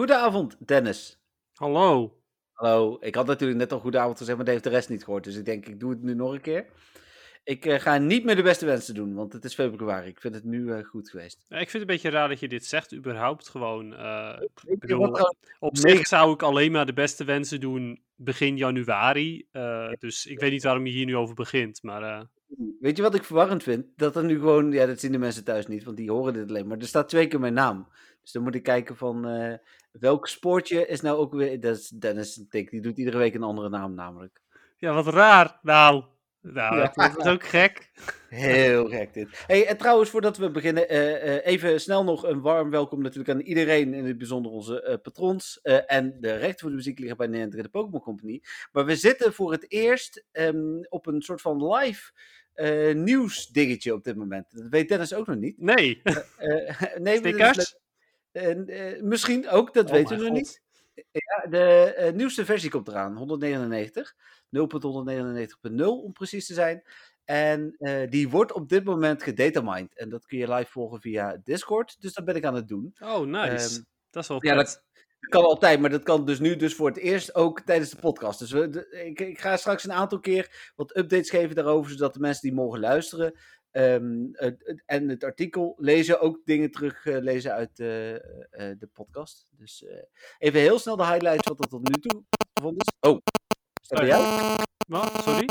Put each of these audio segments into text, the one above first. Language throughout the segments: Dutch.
Goedenavond, Dennis. Hallo. Hallo. Ik had natuurlijk net al goedenavond gezegd, maar dat heeft de rest niet gehoord. Dus ik denk, ik doe het nu nog een keer. Ik eh, ga niet meer de beste wensen doen, want het is februari. Ik vind het nu eh, goed geweest. Ja, Ik vind het een beetje raar dat je dit zegt, überhaupt gewoon. ik bedoel, trouwens op zich zou ik alleen maar de beste wensen doen begin januari. dus ik weet niet waarom je hier nu over begint. Maar Weet je wat ik verwarrend vind? Dat er nu gewoon, ja, dat zien de mensen thuis niet, want die horen dit alleen. Maar er staat twee keer mijn naam. Dus dan moet ik kijken van eh, welk sportje is nou ook weer. Dat is Dennis Tik, die doet iedere week een andere naam namelijk. ja, wat raar. Nou, nou Ja. dat is ook gek. Heel gek dit. Hey, en trouwens, voordat we beginnen, eh, eh, even snel nog een warm welkom natuurlijk aan iedereen, in het bijzonder onze patrons en de rechter voor de muziek liggen bij Nederland de Pokémon Company. Maar we zitten voor het eerst ehm, op een soort van live eh nieuwsdingetje op dit moment. Dat weet Dennis ook nog niet. Nee. Nee, Stickers? En, eh, misschien ook, dat Oh weten we nog God. niet. Ja, de eh, nieuwste versie komt eraan, 199. 0.199.0 om precies te zijn. En eh, die wordt op dit moment gedatamined. En dat kun je live volgen via Discord. Dus dat ben ik aan het doen. Oh, nice. Ehm, dat is wel ja, dat kan altijd, maar dat kan dus nu dus voor het eerst ook tijdens de podcast. Dus we, de- ik, ik ga straks een aantal keer wat updates geven daarover, zodat de mensen die mogen luisteren ehm, en het artikel lezen ook dingen teruglezen lezen uit de, eh, de podcast. Dus eh, even heel snel de highlights wat er tot nu toe gevonden is. Oh, dat bij jou? Wat? Sorry?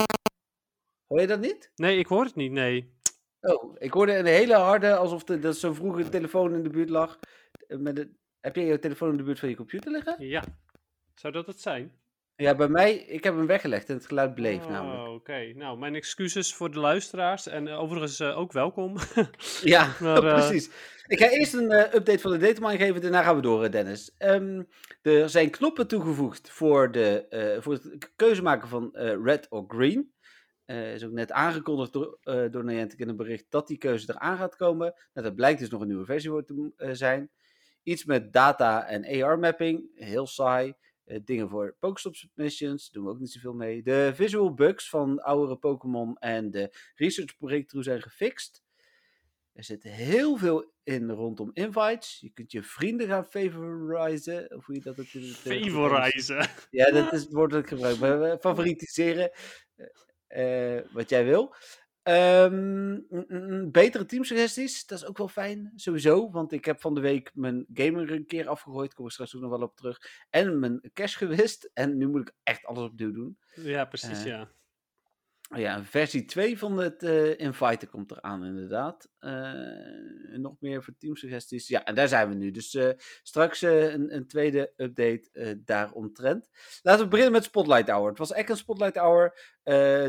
Hoor je dat niet? Nee, ik hoor het niet, nee. Oh, ik hoorde een hele harde, alsof de, dat zo'n vroege telefoon in de buurt lag. Eh, Met heb jij je telefoon in de buurt van je computer liggen? Ja. Zou dat het zijn? Ja, bij mij, ik heb hem weggelegd en het geluid bleef namelijk. Oh, oké. Nou, mijn excuses voor de luisteraars. En eh, overigens eh, ook welkom. Ja, Maar, eh, precies. Ik ga eerst een update van de datamine geven, daarna gaan we door, Dennis. Ehm, er zijn knoppen toegevoegd voor, de, voor het keuze maken van red of green. Is ook net aangekondigd door, door Niantic in een bericht dat die keuze eraan gaat komen. Nou, dat blijkt dus nog een nieuwe versie voor te zijn. Iets met data en AR-mapping, heel saai. Eh, dingen voor Pokestop submissions, doen we ook niet zoveel mee. De visual bugs van oudere Pokémon en de research breakthrough zijn gefixt. Er zit heel veel in rondom invites. Je kunt je vrienden gaan favorisen. Of hoe je dat eh, Favorizen. Ja, dat is het woord dat ik gebruik. Maar favoritiseren. eh, wat jij wil. Mm, betere teamsuggesties, dat is ook wel fijn, sowieso. Want ik heb van de week mijn gamer een keer afgegooid. Kom ik straks ook nog wel op terug. En mijn cash gewist. En nu moet ik echt alles opnieuw doen. Ja, precies, Eh, ja. Oh ja, versie 2 van het eh Inviter komt eraan, inderdaad. Eh, nog meer voor teamsuggesties. Ja, en daar zijn we nu. Dus eh, straks een, een tweede update daaromtrent. Laten we beginnen met Spotlight Hour. Het was echt een Spotlight Hour.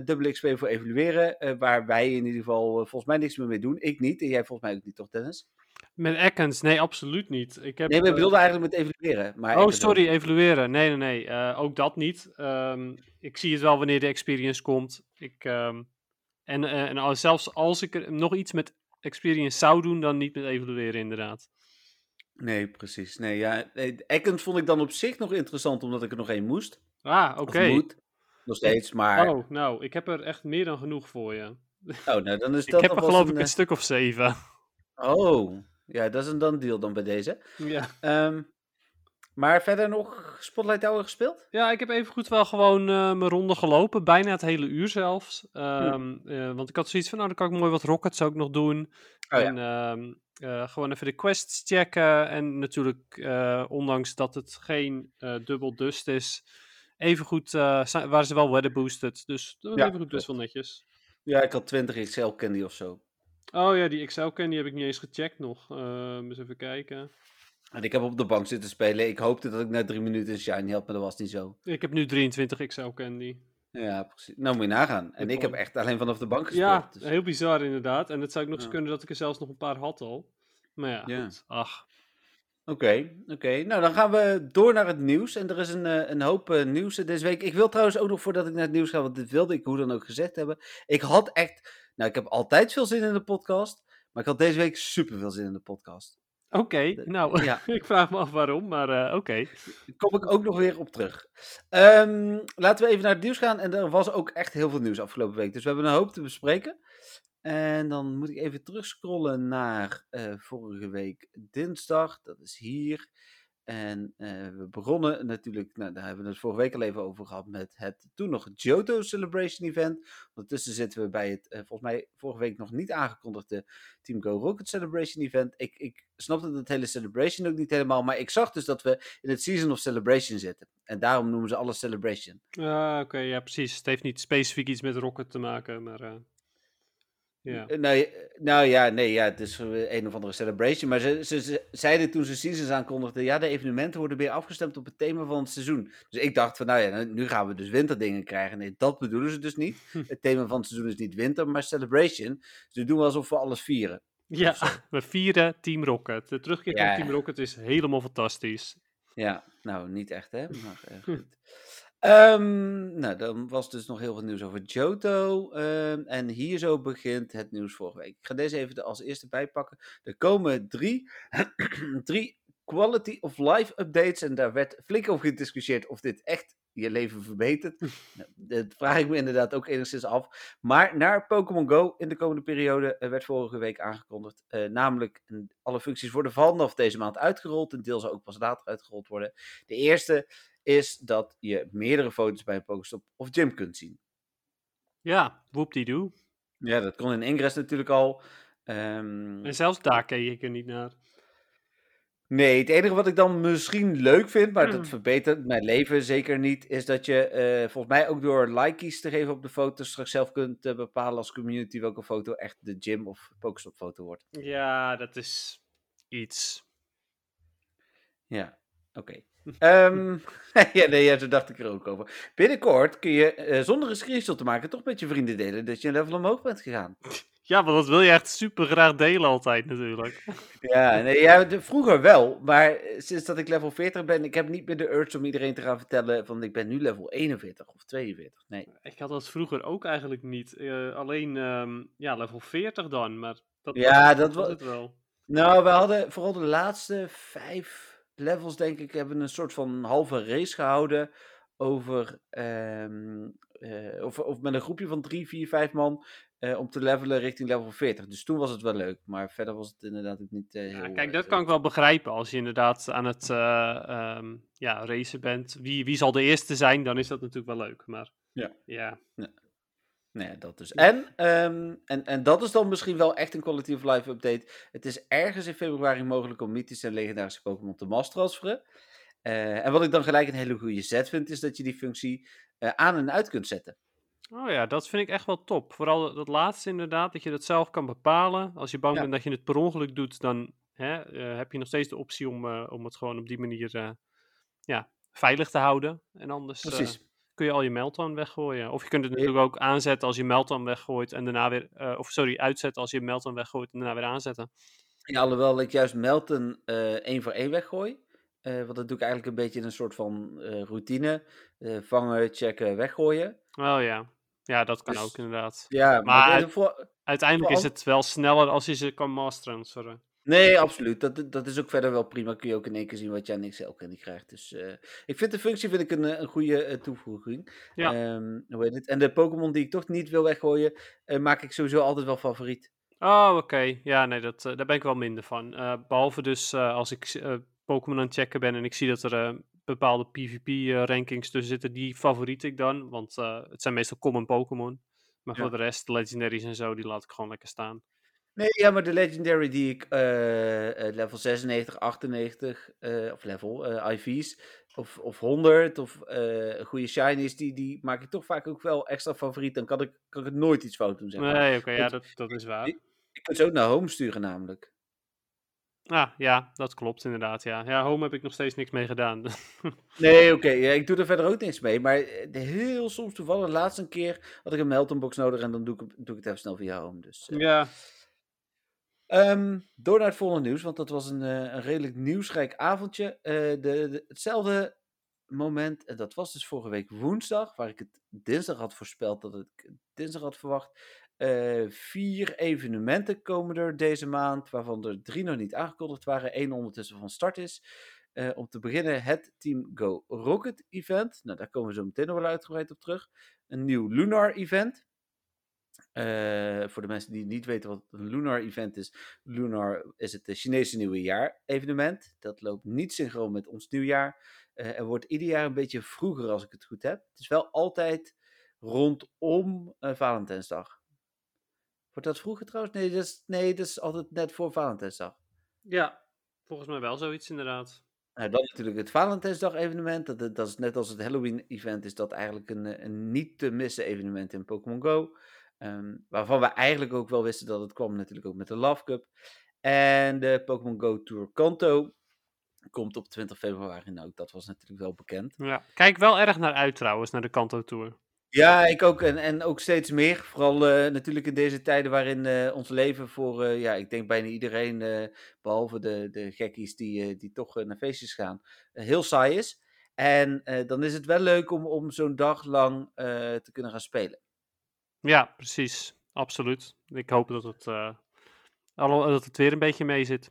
dubbele XP voor evalueren. waar wij in ieder geval volgens mij niks meer mee doen. Ik niet. En jij volgens mij ook niet, toch, Dennis? Met Ekkens, nee, absoluut niet. Ik heb, Nee, ik eh, bedoelde eigenlijk met evalueren. Maar Oh, sorry, evalueren. Nee, nee, nee. eh, ook dat niet. Ehm, ik zie het wel wanneer de experience komt. Ik, ehm, en eh, en zelfs als ik er nog iets met experience zou doen, dan niet met evalueren, inderdaad. Nee, precies. Nee, ja, Ekkens vond ik dan op zich nog interessant, omdat ik er nog één moest. Ah, oké. Moet. Nog steeds, maar... Oh, Oh, nou, ik heb er echt meer dan genoeg voor je. nou, dan is Ik dat heb er geloof een, ik een stuk of zeven. Oh, ja, dat is een dan deal dan bij deze. ja. Ehm, maar verder nog Spotlight Tower gespeeld? Ja, ik heb even goed wel gewoon eh, mijn ronde gelopen. Bijna het hele uur zelfs. Ehm, eh, want ik had zoiets van, nou, dan kan ik mooi wat rockets ook nog doen. Oh, ja. en ehm, eh, gewoon even de quests checken. En natuurlijk, ondanks dat het geen dubbel dust is, even goed uh, waren ze wel weather boosted. Dus dat was Ja, even goed best wel netjes. Ja, ik had 20 XL candy of zo. Oh ja, die Excel-ken die heb ik niet eens gecheckt nog. Ehm eens even kijken. En ik heb op de bank zitten spelen. Ik hoopte dat ik na drie minuten een shiny had, maar dat was niet zo. Ik heb nu 23 Excel-candy. Ja, precies. Nou moet je nagaan. En Ik ik heb echt alleen vanaf de bank gespeeld. Ja, dus- heel bizar inderdaad. En het zou ook nog eens kunnen dat ik er zelfs nog een paar had al. Maar ja, Ja. goed. ach. Oké, oké. Nou, dan gaan we door naar het nieuws. En er is een, eh, een hoop eh, nieuws eh, deze week. Ik wil trouwens ook nog, voordat ik naar het nieuws ga, want dit wilde ik hoe dan ook gezegd hebben. Ik had echt, nou, ik heb altijd veel zin in de podcast. Maar ik had deze week super veel zin in de podcast. Oké, nou, Ja. ik vraag me af waarom, maar oké. Daar kom ik ook nog weer op terug. Ehm, laten we even naar het nieuws gaan. En er was ook echt heel veel nieuws afgelopen week. Dus we hebben een hoop te bespreken. En dan moet ik even terugscrollen naar eh, vorige week dinsdag. Dat is hier. En uh, we begonnen natuurlijk, nou, daar hebben we het vorige week al even over gehad, met het toen nog Johto Celebration Event. Ondertussen zitten we bij het, uh, volgens mij vorige week nog niet aangekondigde Team Go Rocket Celebration Event. Ik, ik snapte het hele Celebration ook niet helemaal, maar ik zag dus dat we in het Season of Celebration zitten. En daarom noemen ze alles Celebration. Ah, oké, ja precies. Het heeft niet specifiek iets met Rocket te maken, maar... Ja. Nou, nou ja, nee, ja, het is een of andere celebration. Maar ze, ze, ze, zeiden toen ze seasons aankondigden, ja, de evenementen worden weer afgestemd op het thema van het seizoen. Dus ik dacht van, nou ja, nu gaan we dus winterdingen krijgen. Nee, dat bedoelen ze dus niet. Het thema van het seizoen is niet winter, maar celebration. Ze doen alsof we alles vieren. Ja, we vieren Team Rocket. De terugkeer ja. van Team Rocket is helemaal fantastisch. Ja, nou, niet echt hè, maar uh, goed. Um, nou, dan was dus nog heel veel nieuws over Johto. Um, en hier zo begint het nieuws vorige week. Ik ga deze even als eerste bijpakken. Er komen drie, drie quality of life updates. En daar werd flink over gediscussieerd of dit echt je leven verbetert. nou, dat vraag ik me inderdaad ook enigszins af. Maar naar Pokémon Go in de komende periode werd vorige week aangekondigd. Uh, namelijk alle functies worden vanaf deze maand uitgerold. Een deel zal ook pas later uitgerold worden. De eerste is dat je meerdere foto's bij een Pokestop of gym kunt zien. Ja, whoop-die-doo. Ja, dat kon in Ingress natuurlijk al. Um... En zelfs daar keek ik er niet naar. Nee, het enige wat ik dan misschien leuk vind, maar dat verbetert mijn leven zeker niet, is dat je uh, volgens mij ook door likeys te geven op de foto's straks zelf kunt uh, bepalen als community welke foto echt de gym of Pokestop foto wordt. Ja, dat is iets. Ja, oké. um, ja, nee, ja, zo dacht ik er ook over. Binnenkort kun je uh, zonder een screenshot te maken toch met je vrienden delen dat je een level omhoog bent gegaan. Ja, maar dat wil je echt super graag delen altijd natuurlijk. Ja, nee, ja de, vroeger wel, maar sinds dat ik level 40 ben, ik heb niet meer de urge om iedereen te gaan vertellen van ik ben nu level 41 of 42. Nee. Ik had dat vroeger ook eigenlijk niet. Uh, alleen um, ja, level 40 dan, maar dat, ja, dat, was was het wel. Nou, we hadden vooral de laatste vijf levels, denk ik, hebben een soort van halve race gehouden over, um, uh, of, of met een groepje van drie, vier, vijf man uh, om te levelen richting level 40. Dus toen was het wel leuk, maar verder was het inderdaad ook niet uh, heel... Ja, kijk, dat kan ik wel begrijpen. Als je inderdaad aan het um, ja, racen bent, wie, wie zal de eerste zijn, dan is dat natuurlijk wel leuk. Maar ja. ja. ja. Nee, dat dus. En, um, en, en dat is dan misschien wel echt een Quality of Life update. Het is ergens in februari mogelijk om mythische en legendarische Pokémon te mass transferen. Uh, en wat ik dan gelijk een hele goede zet vind, is dat je die functie uh, aan en uit kunt zetten. Oh ja, dat vind ik echt wel top. Vooral dat laatste inderdaad, dat je dat zelf kan bepalen. Als je bang ja. bent dat je het per ongeluk doet, dan hè, uh, heb je nog steeds de optie om, om het gewoon op die manier ja, veilig te houden. En anders... Precies kun je al je meltdown weggooien. Of je kunt het natuurlijk ook aanzetten als je meltdown weggooit en daarna weer, uh, of sorry, uitzetten als je meltdown weggooit en daarna weer aanzetten. Ja, alhoewel ik juist melten uh, één voor één weggooi. Uh, want dat doe ik eigenlijk een beetje een soort van routine. vangen, checken, weggooien. Oh ja, ja dat kan dus, ook inderdaad. Ja, maar, maar voor, uiteindelijk voor is het wel sneller als je ze kan mass transferen. Nee, absoluut. Dat, dat is ook verder wel prima. Kun je ook in één keer zien wat je aan XL candy krijgt. Dus uh, ik vind de functie vind ik een, een goede uh, toevoeging. Ja. Um, hoe heet het? En de Pokémon die ik toch niet wil weggooien, uh, maak ik sowieso altijd wel favoriet. Oh, oké. Okay. Ja, nee, dat, daar ben ik wel minder van. behalve dus als ik Pokémon aan het checken ben en ik zie dat er bepaalde PvP-rankings tussen zitten, die favoriet ik dan. Want het zijn meestal common Pokémon. Maar ja. voor de rest, legendaries en zo, die laat ik gewoon lekker staan. Nee, ja, maar de Legendary die ik uh, level 96, 98, uh, of level, uh, IV's, of, of 100, of goede shinies, die, die maak ik toch vaak ook wel extra favoriet. Dan kan ik, kan ik nooit iets fout doen, zeg maar. Nee, oké, okay, ja, dat, dat is waar. Ik, kan ze ook naar home sturen, namelijk. Ah, ja, dat klopt inderdaad, ja. Ja, home heb ik nog steeds niks mee gedaan. nee, oké, okay, ja, ik doe er verder ook niks mee. Maar heel soms toevallig, laatst een keer had ik een Meltonbox nodig en dan doe ik, doe ik het even snel via home. Dus, ja, Um, door naar het volgende nieuws, want dat was een, uh, een redelijk nieuwsrijk avondje. Uh, de, de, hetzelfde moment, en dat was dus vorige week woensdag, waar ik het dinsdag had voorspeld dat ik dinsdag had verwacht. Uh, vier evenementen komen er deze maand, waarvan er drie nog niet aangekondigd waren. één ondertussen van start is. om te beginnen het Team Go Rocket event. Nou, daar komen we zo meteen nog wel uitgebreid op terug. Een nieuw Lunar event. Eh, voor de mensen die niet weten wat een Lunar Event is. Lunar is het Chinese nieuwejaar evenement. Dat loopt niet synchroon met ons nieuwjaar. Uh, er wordt ieder jaar een beetje vroeger als ik het goed heb. Het is wel altijd rondom uh, Valentijnsdag. Wordt dat vroeger trouwens? Nee dat, is, nee, dat is altijd net voor Valentijnsdag. Ja, volgens mij wel zoiets inderdaad. Nou, dan natuurlijk het Valentijnsdag evenement. Dat, dat is net als het Halloween event, is dat eigenlijk een, een niet te missen evenement in Pokémon Go. Um, waarvan we eigenlijk ook wel wisten dat het kwam natuurlijk ook met de Love Cup. En de Pokémon Go Tour Kanto komt op 20 februari. Nou, dat was natuurlijk wel bekend. Ja, kijk wel erg naar uit trouwens, naar de Kanto Tour. Ja, ik ook. En, en ook steeds meer. Vooral uh, natuurlijk in deze tijden waarin uh, ons leven voor, uh, ja, ik denk bijna iedereen, behalve de, de gekkies die, die toch naar feestjes gaan, heel saai is. En dan is het wel leuk om, om zo'n dag lang te kunnen gaan spelen. Ja, precies. Absoluut. Ik hoop dat het, dat het weer een beetje mee zit.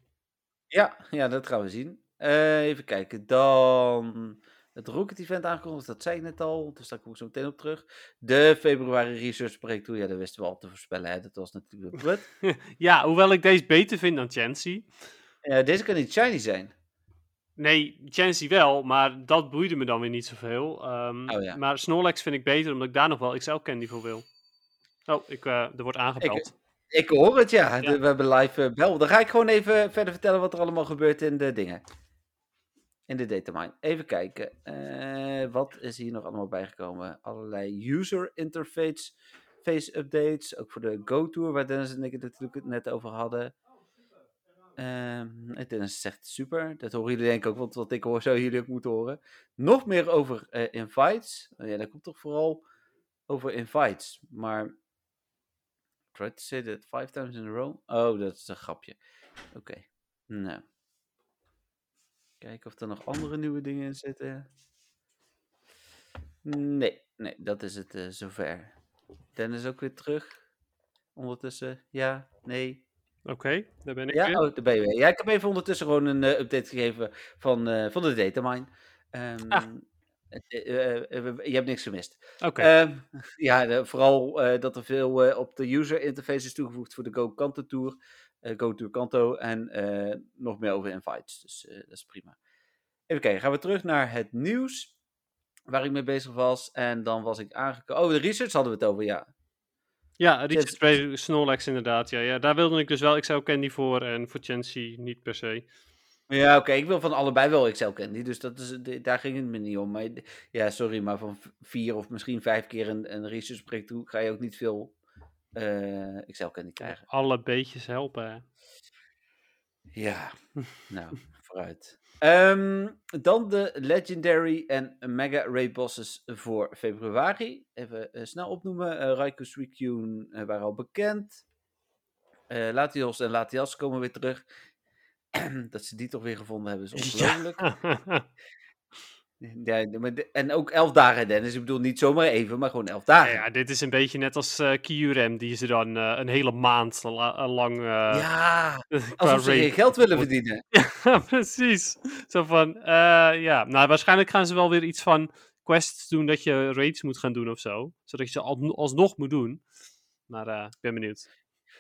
Ja, ja dat gaan we zien. even kijken. Dan het Rocket Event aangekondigd, dat zei ik net al, dus daar kom ik zo meteen op terug. De februari Research Breakthrough, ja, dat wisten we al te voorspellen, hè? dat was natuurlijk ja, hoewel ik deze beter vind dan Chancy. Uh, deze kan niet shiny zijn. Nee, Chancy wel, maar dat boeide me dan weer niet zoveel. Um, oh, ja. Maar Snorlax vind ik beter, omdat ik daar nog wel XL Candy voor wil. Oh, ik, uh, er wordt aangebeld. Ik, ik hoor het, ja. ja. we hebben live uh, bel. Dan ga ik gewoon even verder vertellen wat er allemaal gebeurt in de dingen in de datamine. Even kijken. Uh, wat is hier nog allemaal bijgekomen? Allerlei user interface face updates. Ook voor de Go-Tour, waar Dennis en ik het natuurlijk net over hadden. Uh, Dennis zegt super. Dat horen jullie denk ik ook, want wat ik hoor, zou jullie ook moeten horen. Nog meer over uh, invites. Oh ja, dat komt toch vooral over invites. Maar. Try to say that five times in a row. Oh, dat is een grapje. Oké. Okay. Nou. Kijken of er nog andere nieuwe dingen in zitten. Nee, nee, dat is het uh, zover. Dennis ook weer terug. Ondertussen, ja, nee. Oké, daar ben ik ja, weer. Oh, daar ben je weer. Ja, ik heb even ondertussen gewoon een uh, update gegeven van, uh, van de datamine. Um, ah. Je hebt niks gemist. Oké. Okay. Um, ja, vooral dat er veel op de user interface is toegevoegd voor de Go Kanto Tour. Go Tour Kanto en nog meer over invites. Dus dat is prima. Even kijken, gaan we terug naar het nieuws waar ik mee bezig was. En dan was ik aangekomen. Oh, de research hadden we het over, ja. Ja, research bij Snorlax inderdaad. Ja, ja, daar wilde ik dus wel XL Candy voor en voor Chancy niet per se. Ja, oké, ik wil van allebei wel XL Candy, dus dat is, daar ging het me niet om. Maar, ja, sorry, maar van vier of misschien vijf keer een, een research breakthrough ga je ook niet veel uh, XL Candy krijgen. Alle beetjes helpen. Ja, nou, vooruit. Um, dan de Legendary en Mega Ray bosses voor februari. Even uh, snel opnoemen. Uh, Raikou Suicune uh, waren al bekend. Latios en Latias komen weer terug. Dat ze die toch weer gevonden hebben is ongelooflijk. Ja. Ja, en ook elf dagen, Dennis. Ik bedoel, niet zomaar even, maar gewoon elf dagen. Ja, dit is een beetje net als uh, Kyurem, die ze dan uh, een hele maand lang... Uh, ja, alsof ze geen geld willen verdienen. ja, precies. Zo van, ja, nou waarschijnlijk gaan ze wel weer iets van quests doen dat je raids moet gaan doen of zo. Zodat je ze al, alsnog moet doen. Maar ik ben benieuwd.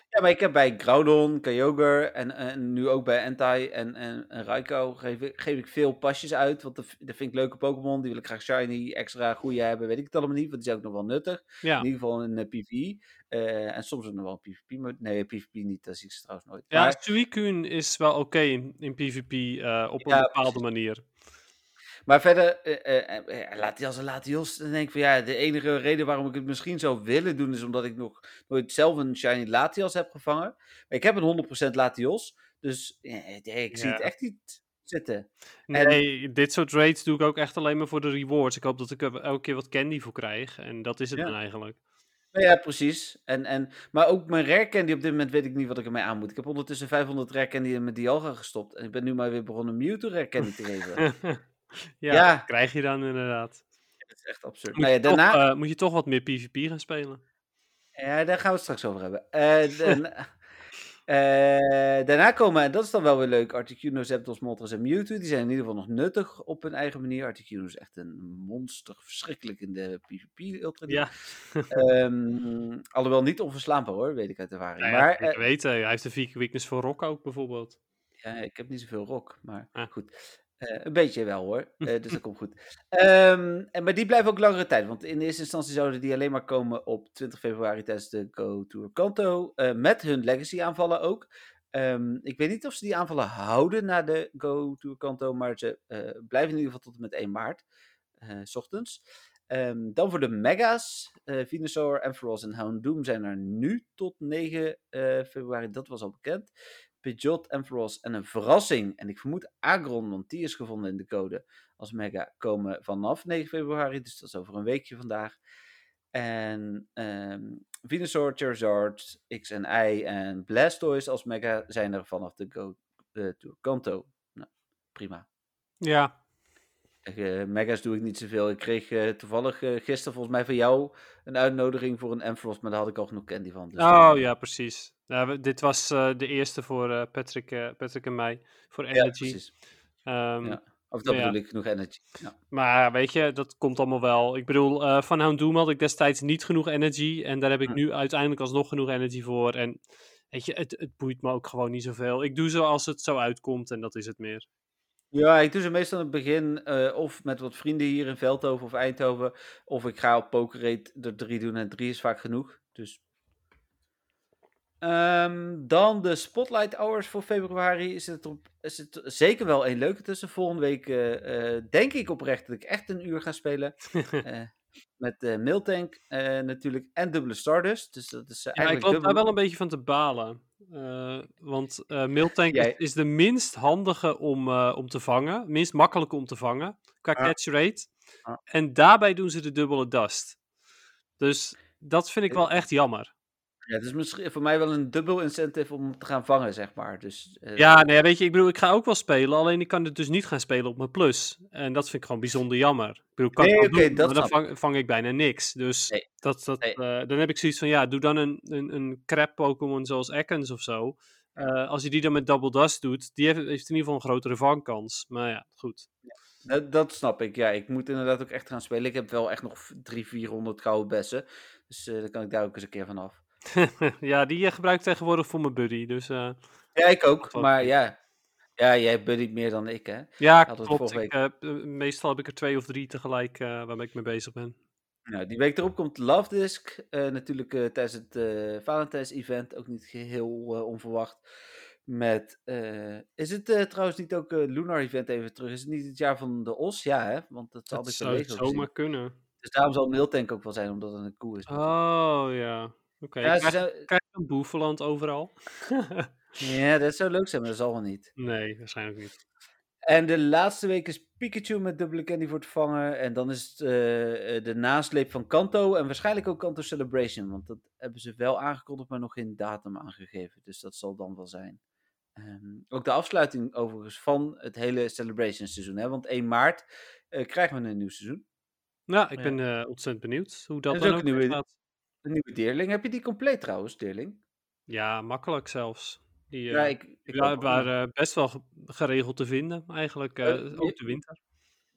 Ja, maar ik heb bij Groudon, Kyogre en, en nu ook bij Entei en, en, en Raikou geef ik, geef ik veel pasjes uit. Want dat, vind ik leuke Pokémon. Die wil ik graag shiny, extra goede hebben. Weet ik het allemaal niet, want die zijn ook nog wel nuttig. Ja. In ieder geval in uh, PvE. Uh, en soms ook nog wel PvP. Maar nee, PvP niet, dat zie ik ze trouwens nooit. Ja, maar... Suicune is wel oké okay in, in PvP uh, op een bepaalde precies. manier. Maar verder, uh, als een Latios. Dan denk ik van ja, de enige reden waarom ik het misschien zou willen doen is omdat ik nog nooit zelf een Shiny Latios heb gevangen. Maar ik heb een 100% Latios. Dus ik zie het echt niet zitten. Nee, en... dit soort raids doe ik ook echt alleen maar voor de rewards. Ik hoop dat ik er elke keer wat candy voor krijg. En dat is het ja. dan eigenlijk. Ja, precies. En, en, maar ook mijn rare candy op dit moment weet ik niet wat ik ermee aan moet. Ik heb ondertussen 500 rare candy in mijn Dialga gestopt. En ik ben nu maar weer begonnen Mewtwo rare candy te geven. ja, ja. krijg je dan inderdaad. Dat is echt absurd. Moet, nou ja, daarna... toch, uh, moet je toch wat meer PvP gaan spelen? Ja, daar gaan we het straks over hebben. Uh, dan, Eh, daarna komen, en dat is dan wel weer leuk, Articuno, Zapdos, Moltres en Mewtwo. Die zijn in ieder geval nog nuttig op hun eigen manier. Articuno is echt een monster, verschrikkelijk in de PvP-ultra. Ja. Ehm, alhoewel niet onverslaanbaar hoor, weet ik uit ervaring. Nou ja, maar zeker eh, weten. Hij heeft een vier weakness voor rock ook bijvoorbeeld. ja, ik heb niet zoveel rock, maar Ah. goed. Eh, een beetje wel hoor, Eh, dus dat komt goed. Ehm, en, maar die blijven ook langere tijd, want in eerste instantie zouden die alleen maar komen op 20 februari tijdens de Go Tour Kanto. eh, met hun legacy aanvallen ook. Ehm, ik weet niet of ze die aanvallen houden na de Go Tour Kanto, maar ze blijven in ieder geval tot en met 1 maart, s ochtends. Ehm, dan voor de Mega's. eh Venusaur, Ampharos en Houndoom zijn er nu tot 9 eh, februari. Dat was al bekend. Pidgeot, Ampharos en een verrassing. En ik vermoed Agron, want die is gevonden in de code als Mega, komen vanaf 9 februari. Dus dat is over een weekje vandaag. En ehm Venusaur, Charizard, X en Y en Blastoise als Mega zijn er vanaf de Go eh, Tour Kanto. Nou, prima. Ja, Eh, mega's doe ik niet zoveel. Ik kreeg eh, toevallig eh, gisteren volgens mij van jou een uitnodiging voor een Ampharos, maar daar had ik al genoeg candy van. Dus oh ja, precies. Ja, we- dit was de eerste voor Patrick, Patrick en mij, voor Ja, Energy. precies. Ehm, Ja. Of dat ja. bedoel ik, genoeg energy. Ja. Maar weet je, dat komt allemaal wel. Ik bedoel, van Houndoom had ik destijds niet genoeg energy. En daar heb ik Hm. nu uiteindelijk alsnog genoeg energy voor. En weet je, het, het boeit me ook gewoon niet zoveel. Ik doe zo als het zo uitkomt en dat is het meer. Ja, ik doe ze meestal in het begin eh, of met wat vrienden hier in Veldhoven of Eindhoven. Of ik ga op Pokerate er drie doen en drie is vaak genoeg. Dus. Ehm, dan de Spotlight Hours voor februari. Is het, op, is het zeker wel een leuke tussen. Volgende week eh, eh, denk ik oprecht dat ik echt een uur ga spelen. Eh, met eh Miltank eh, natuurlijk en dubbele Stardust. Dus dat is eh, Ja, ik eigenlijk loop daar dubbel. wel een beetje van te balen. Eh, want eh Miltank Jij- is, de minst handige om, eh, om te vangen. Minst makkelijke om te vangen. Qua catch rate. En daarbij doen ze de dubbele dust. Dus dat vind ik wel echt jammer. Ja, het is misschien voor mij wel een dubbel incentive om te gaan vangen, zeg maar. Dus, eh, Ja, nee, weet je, ik bedoel, ik ga ook wel spelen. Alleen ik kan het dus niet gaan spelen op mijn plus. En dat vind ik gewoon bijzonder jammer. Ik bedoel, kan Nee, doen, dat dan vang, vang ik bijna niks. Dus Nee, dat, dat, nee. eh, dan heb ik zoiets van, ja, doe dan een, een, een crap Pokémon zoals Ekans of zo. Eh, als je die dan met Double Dust doet, die heeft, heeft in ieder geval een grotere vangkans. Maar ja, goed. Dat, dat snap ik. Ja, ik moet inderdaad ook echt gaan spelen. Ik heb wel echt nog 300, 400 gouden bessen. Dus eh, dan kan ik daar ook eens een keer van af. ja, die eh, gebruik ik tegenwoordig voor mijn buddy. Dus eh, Ja, ik ook. Maar ja. Ja, jij buddyt meer dan ik, hè? ja, het klopt. Ik, eh, meestal heb ik er twee of drie tegelijk eh, waarmee ik mee bezig ben. Nou, die week erop komt Love Disc. natuurlijk tijdens het Valentijns-event. Ook niet geheel eh, onverwacht. Met, is het trouwens niet ook Lunar Event even terug? Is het niet het jaar van de Os? Ja, hè? Want dat had Dat ik zou gezien. zomaar kunnen. Dus daarom zal Miltank ook wel zijn, omdat het een koe is. natuurlijk. Oh, ja. Oké, ja, krijg, je een boeveland overal? ja, dat zou leuk zijn, maar dat zal wel niet. nee, waarschijnlijk niet. En de laatste week is Pikachu met dubbele candy voor te vangen. En dan is het eh, eh, de nasleep van Kanto. En waarschijnlijk ook Kanto Celebration. Want dat hebben ze wel aangekondigd, maar nog geen datum aangegeven. Dus dat zal dan wel zijn. Ehm, ook de afsluiting overigens van het hele Celebration seizoen. Hè? Want 1 maart eh, krijgen we een nieuw seizoen. Nou, ik Ja. ben ontzettend benieuwd hoe dat is dan ook nieuwe- gaat. Een nieuwe Deerling. Heb je die compleet trouwens, Deerling? Ja, makkelijk zelfs. Die Ja, eh, ik, ik ja, ook. waren best wel ge- geregeld te vinden, eigenlijk. eh, Eh, ook de winter.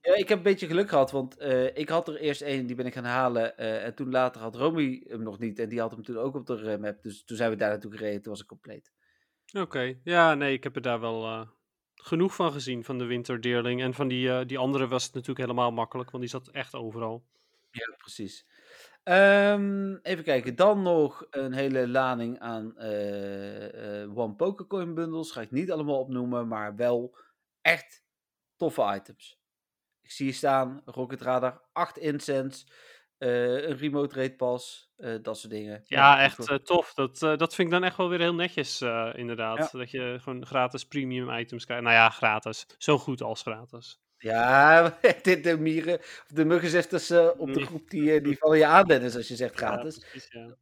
Ja, ik heb een beetje geluk gehad, want eh, ik had er eerst één, die ben ik gaan halen. eh, en toen later had Romy hem nog niet. En die had hem toen ook op de eh, map. Dus toen zijn we daar naartoe gereden, toen was ik compleet. Oké, ja, nee, ik heb er daar wel eh, genoeg van gezien, van de winterdeerling. En van die, eh, die andere was het natuurlijk helemaal makkelijk, want die zat echt overal. Ja, precies. Ehm, even kijken, dan nog een hele lading aan eh, eh, One Pokercoin bundles. Ga ik niet allemaal opnoemen, maar wel echt toffe items. Ik zie hier staan, Rocket Radar, 8 incense, eh, een remote rate pass, dat soort dingen. Ja, echt tof. Dat, dat vind ik dan echt wel weer heel netjes, inderdaad. Dat je gewoon gratis premium items krijgt. Nou ja, gratis. Zo goed als gratis. Ja, de, de mieren, of de muggenzifters eh, op de groep, die, eh, die vallen je aan, Dennis, als je zegt gratis. Ja, precies, ja.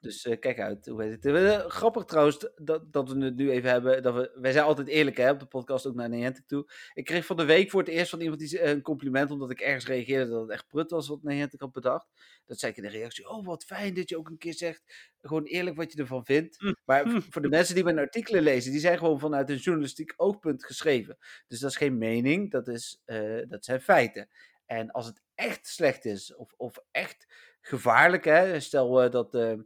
Dus uh, kijk uit, hoe heet het? Uh, grappig trouwens dat, dat we het nu even hebben. Dat we, wij zijn altijd eerlijk hè, op de podcast, ook naar Niantic toe. Ik kreeg van de week voor het eerst van iemand die, een compliment, omdat ik ergens reageerde dat het echt prut was wat Niantic had bedacht. Dat zei ik in de reactie, oh wat fijn dat je ook een keer zegt, gewoon eerlijk wat je ervan vindt. Mm. Maar mm. voor de mensen die mijn artikelen lezen, die zijn gewoon vanuit een journalistiek oogpunt geschreven. Dus dat is geen mening, dat, is, uh, dat zijn feiten. En als het echt slecht is, of, of echt gevaarlijk, hè, stel dat...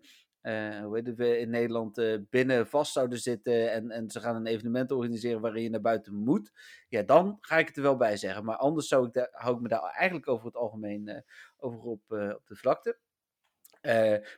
Uh, hoe heet het, in Nederland uh, binnen vast zouden zitten en, en ze gaan een evenement organiseren waarin je naar buiten moet, ja, dan ga ik het er wel bij zeggen. Maar anders zou ik daar, hou ik me daar eigenlijk over het algemeen uh, over op, op de vlakte.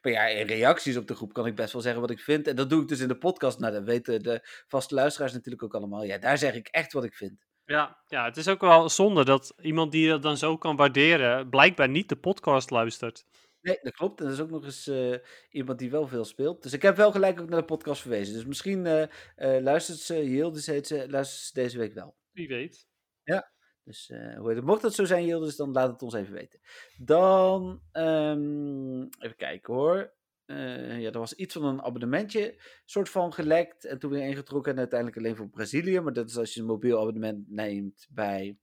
maar ja, in reacties op de groep kan ik best wel zeggen wat ik vind. En dat doe ik dus in de podcast. Nou, dat weten de vaste luisteraars natuurlijk ook allemaal. Ja, daar zeg ik echt wat ik vind. Ja, ja, het is ook wel zonde dat iemand die dat dan zo kan waarderen, blijkbaar niet de podcast luistert. Nee, dat klopt. En dat is ook nog eens uh, iemand die wel veel speelt. Dus ik heb wel gelijk ook naar de podcast verwezen. Dus misschien uh, uh, luistert ze, Yildiz heet ze, luistert ze deze week wel. Wie weet. Ja, dus hoe heet het? mocht dat zo zijn, Yildiz, dan laat het ons even weten. Dan, um, even kijken hoor. ja, er was iets van een abonnementje soort van gelekt. En toen weer ingetrokken en uiteindelijk alleen voor Brazilië. Maar dat is als je een mobiel abonnement neemt bij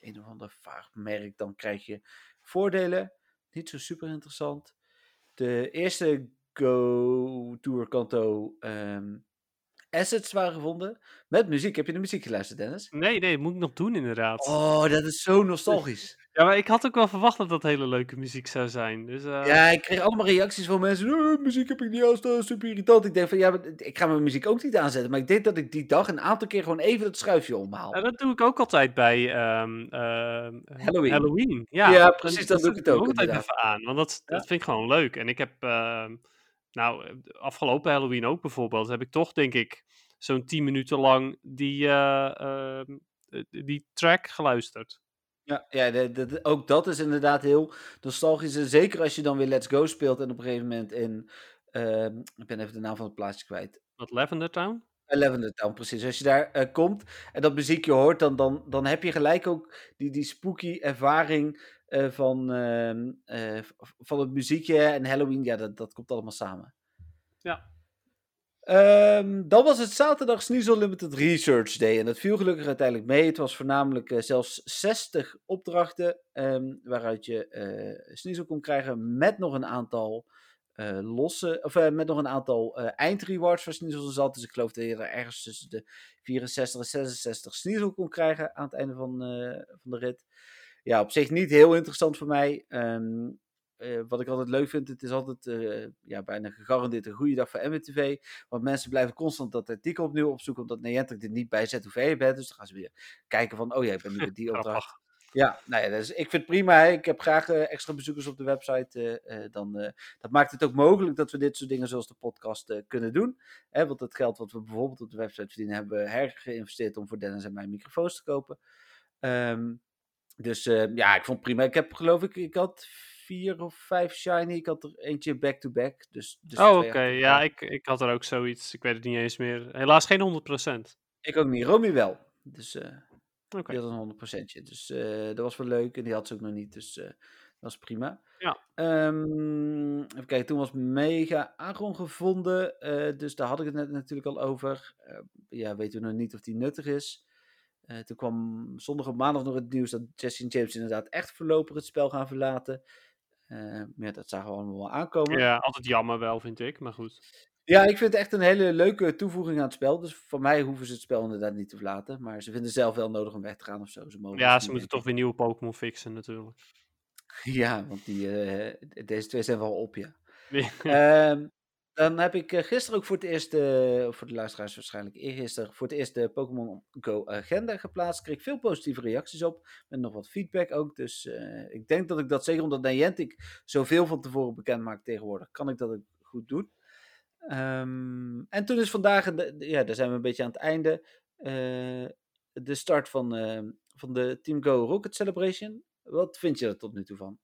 een of ander vaag merk, dan krijg je voordelen niet zo super interessant. De eerste Go Tour Kanto um, assets waren gevonden. Met muziek. Heb je de muziek geluisterd, Dennis? Nee, nee, moet ik nog doen inderdaad. Oh, dat is zo nostalgisch. Ja, maar ik had ook wel verwacht dat dat hele leuke muziek zou zijn. Dus, uh... Ja, ik kreeg allemaal reacties van mensen. Oh, muziek heb ik niet aanstaan, super irritant. Ik denk van, ja, ik ga mijn muziek ook niet aanzetten. Maar ik denk dat ik die dag een aantal keer gewoon even het schuifje omhaal. Ja, dat doe ik ook altijd bij um, Halloween. Halloween. Ja, ja precies, dat, doe ik het ook. altijd even aan, want dat, dat vind ik gewoon leuk. En ik heb, uh, nou, afgelopen Halloween ook bijvoorbeeld, heb ik toch, denk ik, zo'n 10 minuten lang die, uh, die track geluisterd. Ja, ja de, de, ook dat is inderdaad heel nostalgisch. zeker als je dan weer Let's Go speelt en op een gegeven moment in... Uh, ik ben even de naam van het plaatsje kwijt. Wat, Lavender Town? Lavender Town, precies. Als je daar komt en dat muziekje hoort, dan, dan, dan heb je gelijk ook die, die spooky ervaring van, ehm, van het muziekje en Halloween. Ja, dat, dat komt allemaal samen. Ja, Um, dan was het zaterdag Sneasel Limited Research Day. En dat viel gelukkig uiteindelijk mee. Het was voornamelijk uh, zelfs 60 opdrachten. Um, waaruit je uh, Sneasel kon krijgen. Met nog een aantal uh, losse. Of met nog een aantal eindrewards waar Sneasel zat. Dus ik geloof dat je er ergens tussen de 64 en 66 Sneasel kon krijgen. Aan het einde van, van de rit. Ja, op zich niet heel interessant voor mij. Um, uh, wat ik altijd leuk vind, het is altijd uh, ja, bijna gegarandeerd een goede dag voor MWTV. Want mensen blijven constant dat artikel opnieuw opzoeken, omdat Niantic er niet bij je bent. Dus dan gaan ze weer kijken van, oh ja, ik ben nu met die opdracht. Ja, nou ja, dus ik vind het prima. Hè. Ik heb graag uh, extra bezoekers op de website. dan, dat maakt het ook mogelijk dat we dit soort dingen zoals de podcast kunnen doen. Hè, want het geld wat we bijvoorbeeld op de website verdienen, hebben we hergeïnvesteerd om voor Dennis en mijn microfoons te kopen. Um, dus ja, ik vond het prima. Ik heb geloof ik, ik had vier of vijf shiny. Ik had er eentje back-to-back. dus, dus oh, oké. Ja, ik, ik had er ook zoiets. Ik weet het niet eens meer. Helaas geen 100%. Ik ook niet. Romy wel. Dus uh, okay. die had een 100%. Dus uh, dat was wel leuk. En die had ze ook nog niet. Dus uh, dat was prima. Ja. Um, even kijken. Toen was Mega Agron gevonden. dus daar had ik het net natuurlijk al over. ja, weten we nog niet of die nuttig is. Uh, toen kwam zondag op maandag nog het nieuws dat Jesse James inderdaad echt voorlopig het spel gaan verlaten. Uh, ja, dat zagen we allemaal wel aankomen. Ja, altijd jammer wel, vind ik, maar goed. Ja, ik vind het echt een hele leuke toevoeging aan het spel. Dus voor mij hoeven ze het spel inderdaad niet te verlaten. Maar ze vinden zelf wel nodig om weg te gaan of zo. Ze mogen ja, ze moeten toch weer nieuwe Pokémon fixen natuurlijk. Ja, want die, uh, deze twee zijn wel op, ja. um, dan heb ik gisteren ook voor het eerst, uh, voor de luisteraars waarschijnlijk eergisteren, voor het eerst de Pokémon Go agenda geplaatst. Kreeg veel positieve reacties op, met nog wat feedback ook. Dus uh, ik denk dat ik dat zeker omdat Niantic zoveel van tevoren bekend maakt tegenwoordig, kan ik dat ook goed doen. Um, en toen is vandaag, ja, daar zijn we een beetje aan het einde, de start van, van de Team Go Rocket Celebration. Wat vind je er tot nu toe van?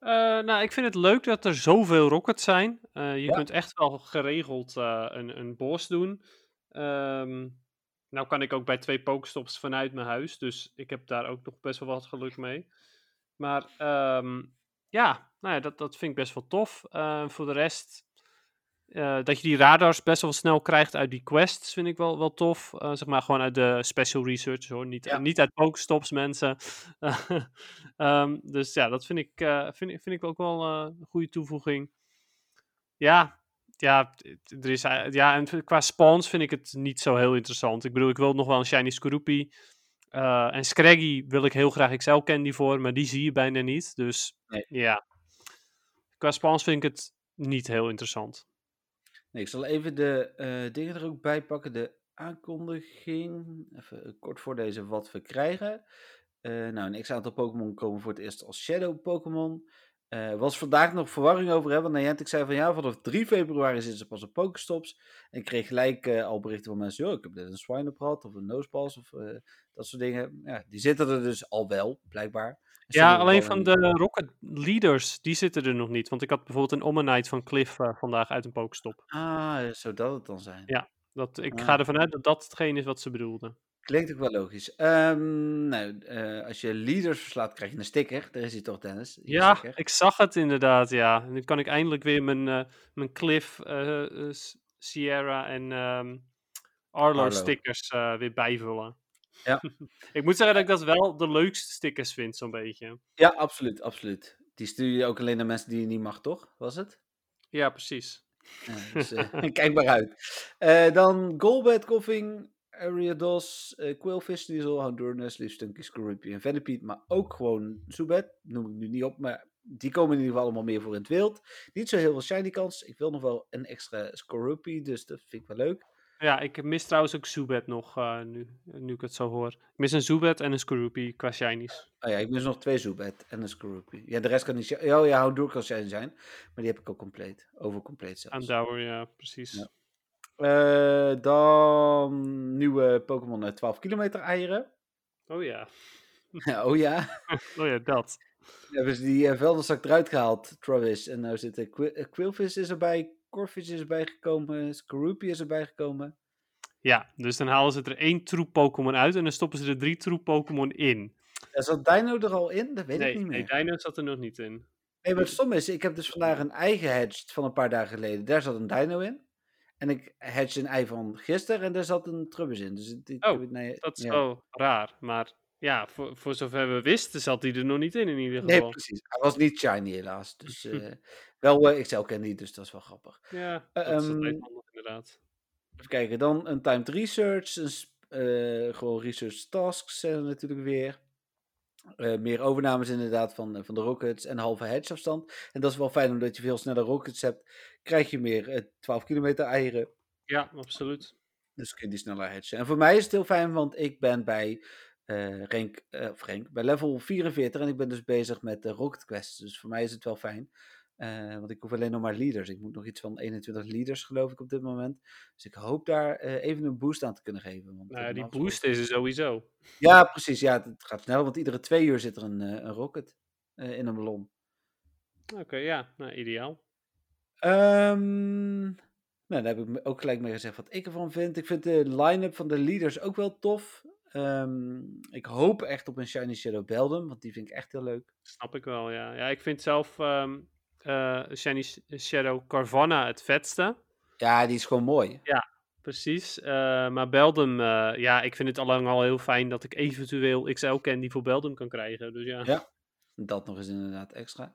Uh, nou, ik vind het leuk dat er zoveel rockets zijn. Uh, je kunt echt wel geregeld uh, een, een boss doen. Um, nou kan ik ook bij twee pokestops vanuit mijn huis. Dus ik heb daar ook nog best wel wat geluk mee. Maar um, ja, nou ja dat, dat vind ik best wel tof. voor de rest, eh, dat je die radars best wel snel krijgt uit die quests, vind ik wel, wel tof. Eh, zeg maar gewoon uit de special research hoor. Niet, Ja. niet uit Pokestops, mensen. Ehm, dus ja, dat vind ik, eh, vind, vind ik ook wel een goede toevoeging. Ja, ja, er is, ja, en qua spawns vind ik het niet zo heel interessant. Ik bedoel, ik wil nog wel een Shiny Skorupi. En Scraggy wil ik heel graag XL Candy voor, maar die zie je bijna niet. Dus Nee. ja, qua spawns vind ik het niet heel interessant. Ik zal even de eh, dingen er ook bij pakken. De aankondiging. Even eh, kort voorlezen wat we krijgen. Eh, nou, een x-aantal Pokémon komen voor het eerst als Shadow Pokémon. Er was vandaag nog verwarring over, hè, want Niantic zei van ja, vanaf 3 februari zitten ze pas op Pokestops. En ik kreeg gelijk al berichten van mensen, joh, ik heb net een Swinub gehad, of een Nosepass, of dat soort dingen. Ja, die zitten er dus al wel, blijkbaar. Ja, alleen van de Rocket Leaders, die zitten er nog niet. Want ik had bijvoorbeeld een Omanyte van Cliff eh, vandaag uit een Pokestop. Ah, zou dat het dan zijn? Ja. Dat, ik Ah. ga ervan uit dat dat hetgeen is wat ze bedoelden. Klinkt ook wel logisch. Ehm, nou, eh, als je leaders verslaat, krijg je een sticker. Daar is hij toch, Dennis? Je Ja, sticker. ik zag het inderdaad, ja. En nu kan ik eindelijk weer mijn, eh, mijn Cliff, Sierra en ehm Arlo, Arlo. stickers weer bijvullen. Ja. ik moet zeggen dat ik dat wel de leukste stickers vind, zo'n beetje. Ja, absoluut, absoluut. Die stuur je ook alleen naar mensen die je niet mag, toch? Was het? Ja, precies. Ja, dus, eh, kijk maar uit. Eh, dan Golbat, Koffing, Ariados, eh Quillfish, Diesel, Houndournes, Liefstunky, Scorupi en Venipede. Maar ook gewoon Zubat, noem ik nu niet op, maar die komen in ieder geval allemaal meer voor in het wild. Niet zo heel veel shiny kans. Ik wil nog wel een extra Scorupi, dus dat vind ik wel leuk. Ja, ik mis trouwens ook Zubat nog, eh, nu, nu ik het zo hoor. Ik mis een Zubat en een Skorupi qua shinies. Oh ja, ik mis nog twee Zubat en een Scorupi. Ja, de rest kan niet... Oh ja, Houndour kan shiny zijn, maar die heb ik ook compleet. Over compleet zelfs. Andauer, ja, precies. Ja. Eh, dan nieuwe Pokémon uit 12 kilometer eieren. Oh ja. oh ja. Oh ja, dat. hebben ze die uh, vuilniszak eruit gehaald, Travis. En nou zit er Qu eh, Quillfish is erbij, Corfish is erbij gekomen, Skorupi is erbij gekomen. Ja, dus dan halen ze er één troep Pokémon uit en dan stoppen ze er drie troep Pokémon in. Er zat Dino er al in? Dat weet nee, ik niet nee, meer. Dino zat er nog niet in. Nee, het stom is, ik heb dus vandaag een ei gehatcht van een paar dagen geleden. Daar zat een Dino in. En ik hatchte een ei van gisteren en daar zat een Trubbis in. Dus Oh, nee, Dat is ja. wel raar, maar ja, voor, voor zover we wisten zat hij er nog niet in in ieder Nee, geval. precies. Hij was niet shiny helaas. Dus eh, wel uh, XL candy, dus dat is wel grappig. ja, Eh, dat is altijd handig inderdaad. Even kijken, dan een timed research. Een, eh, gewoon research tasks zijn er natuurlijk weer. Eh, meer overnames inderdaad van, eh, van de rockets en halve hedge afstand. En dat is wel fijn omdat je veel sneller rockets hebt. Krijg je meer eh, 12 kilometer eieren. Ja, absoluut. Dus kun je die sneller hedgen. En voor mij is het heel fijn, want ik ben bij eh rank, eh, of rank, bij level 44 en ik ben dus bezig met de rocket quests. Dus voor mij is het wel fijn. Eh, want ik hoef alleen nog maar leaders. Ik moet nog iets van 21 leaders geloof ik op dit moment. Dus ik hoop daar eh, even een boost aan te kunnen geven. Want, Nou, eh, die normaal boost is er sowieso. Ja, precies. Ja, het gaat snel, want iedere twee uur zit er een, een rocket in een ballon. Oké, ja, nou, ideaal. Ehm, nou, daar heb ik ook gelijk mee gezegd wat ik ervan vind. Ik vind de line-up van de leaders ook wel tof. Ehm, ik hoop echt op een Shiny Shadow Beldum, want die vind ik echt heel leuk. Snap ik wel, ja. Ja, ik vind zelf ehm eh, Shiny Sh- Shadow Carvanha het vetste. Ja, die is gewoon mooi. Precies. eh, maar Beldum, eh, ja, ik vind het allang al heel fijn dat ik eventueel XL Candy voor Beldum kan krijgen. Dus ja. Ja. Dat nog eens inderdaad extra.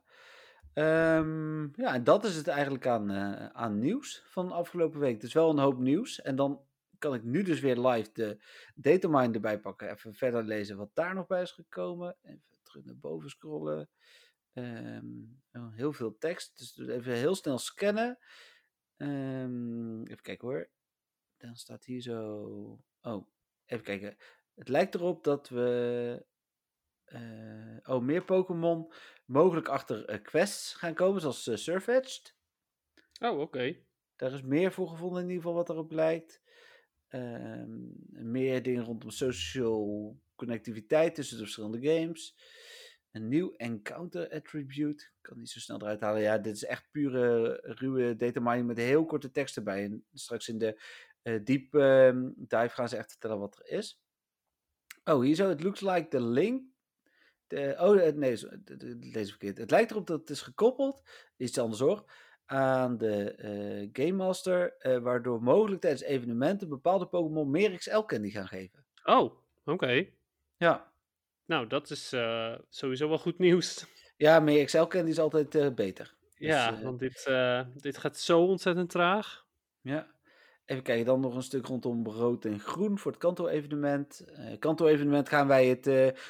Ehm, ja, en dat is het eigenlijk aan, aan nieuws van de afgelopen week. Dus wel een hoop nieuws. En dan kan ik nu dus weer live de datamine erbij pakken. Even verder lezen wat daar nog bij is gekomen. Even terug naar boven scrollen. Ehm, oh, heel veel tekst. Dus even heel snel scannen. Ehm, even kijken hoor. Dan staat hier zo. Oh, even kijken. Het lijkt erop dat we. eh, oh, meer Pokémon mogelijk achter eh, quests gaan komen, zoals uh, Surfetched. Oh, oké. Daar is meer voor gevonden, in ieder geval, wat erop lijkt. Ehm, meer dingen rondom social connectiviteit tussen de verschillende games. Een nieuw encounter attribute. Ik kan niet zo snel eruit halen. Ja, dit is echt pure ruwe data mining met heel korte tekst erbij. En straks in de uh, deep uh, dive gaan ze echt vertellen wat er is. Oh, hier zo. It looks like the link. De, oh, nee, deze verkeerd. Het lijkt erop dat het is gekoppeld. Iets anders hoor. aan de eh, Game Master, eh, waardoor mogelijk tijdens evenementen bepaalde Pokémon meer XL-candy gaan geven. Oh, oké. Ja. Nou, dat is eh, sowieso wel goed nieuws. Ja, meer XL-candy is altijd eh, beter. Dus, ja, eh, want dit, dit gaat zo ontzettend traag. Ja. Even kijken, dan nog een stuk rondom rood en groen voor het Kanto-evenement. Kanto-evenement gaan wij het,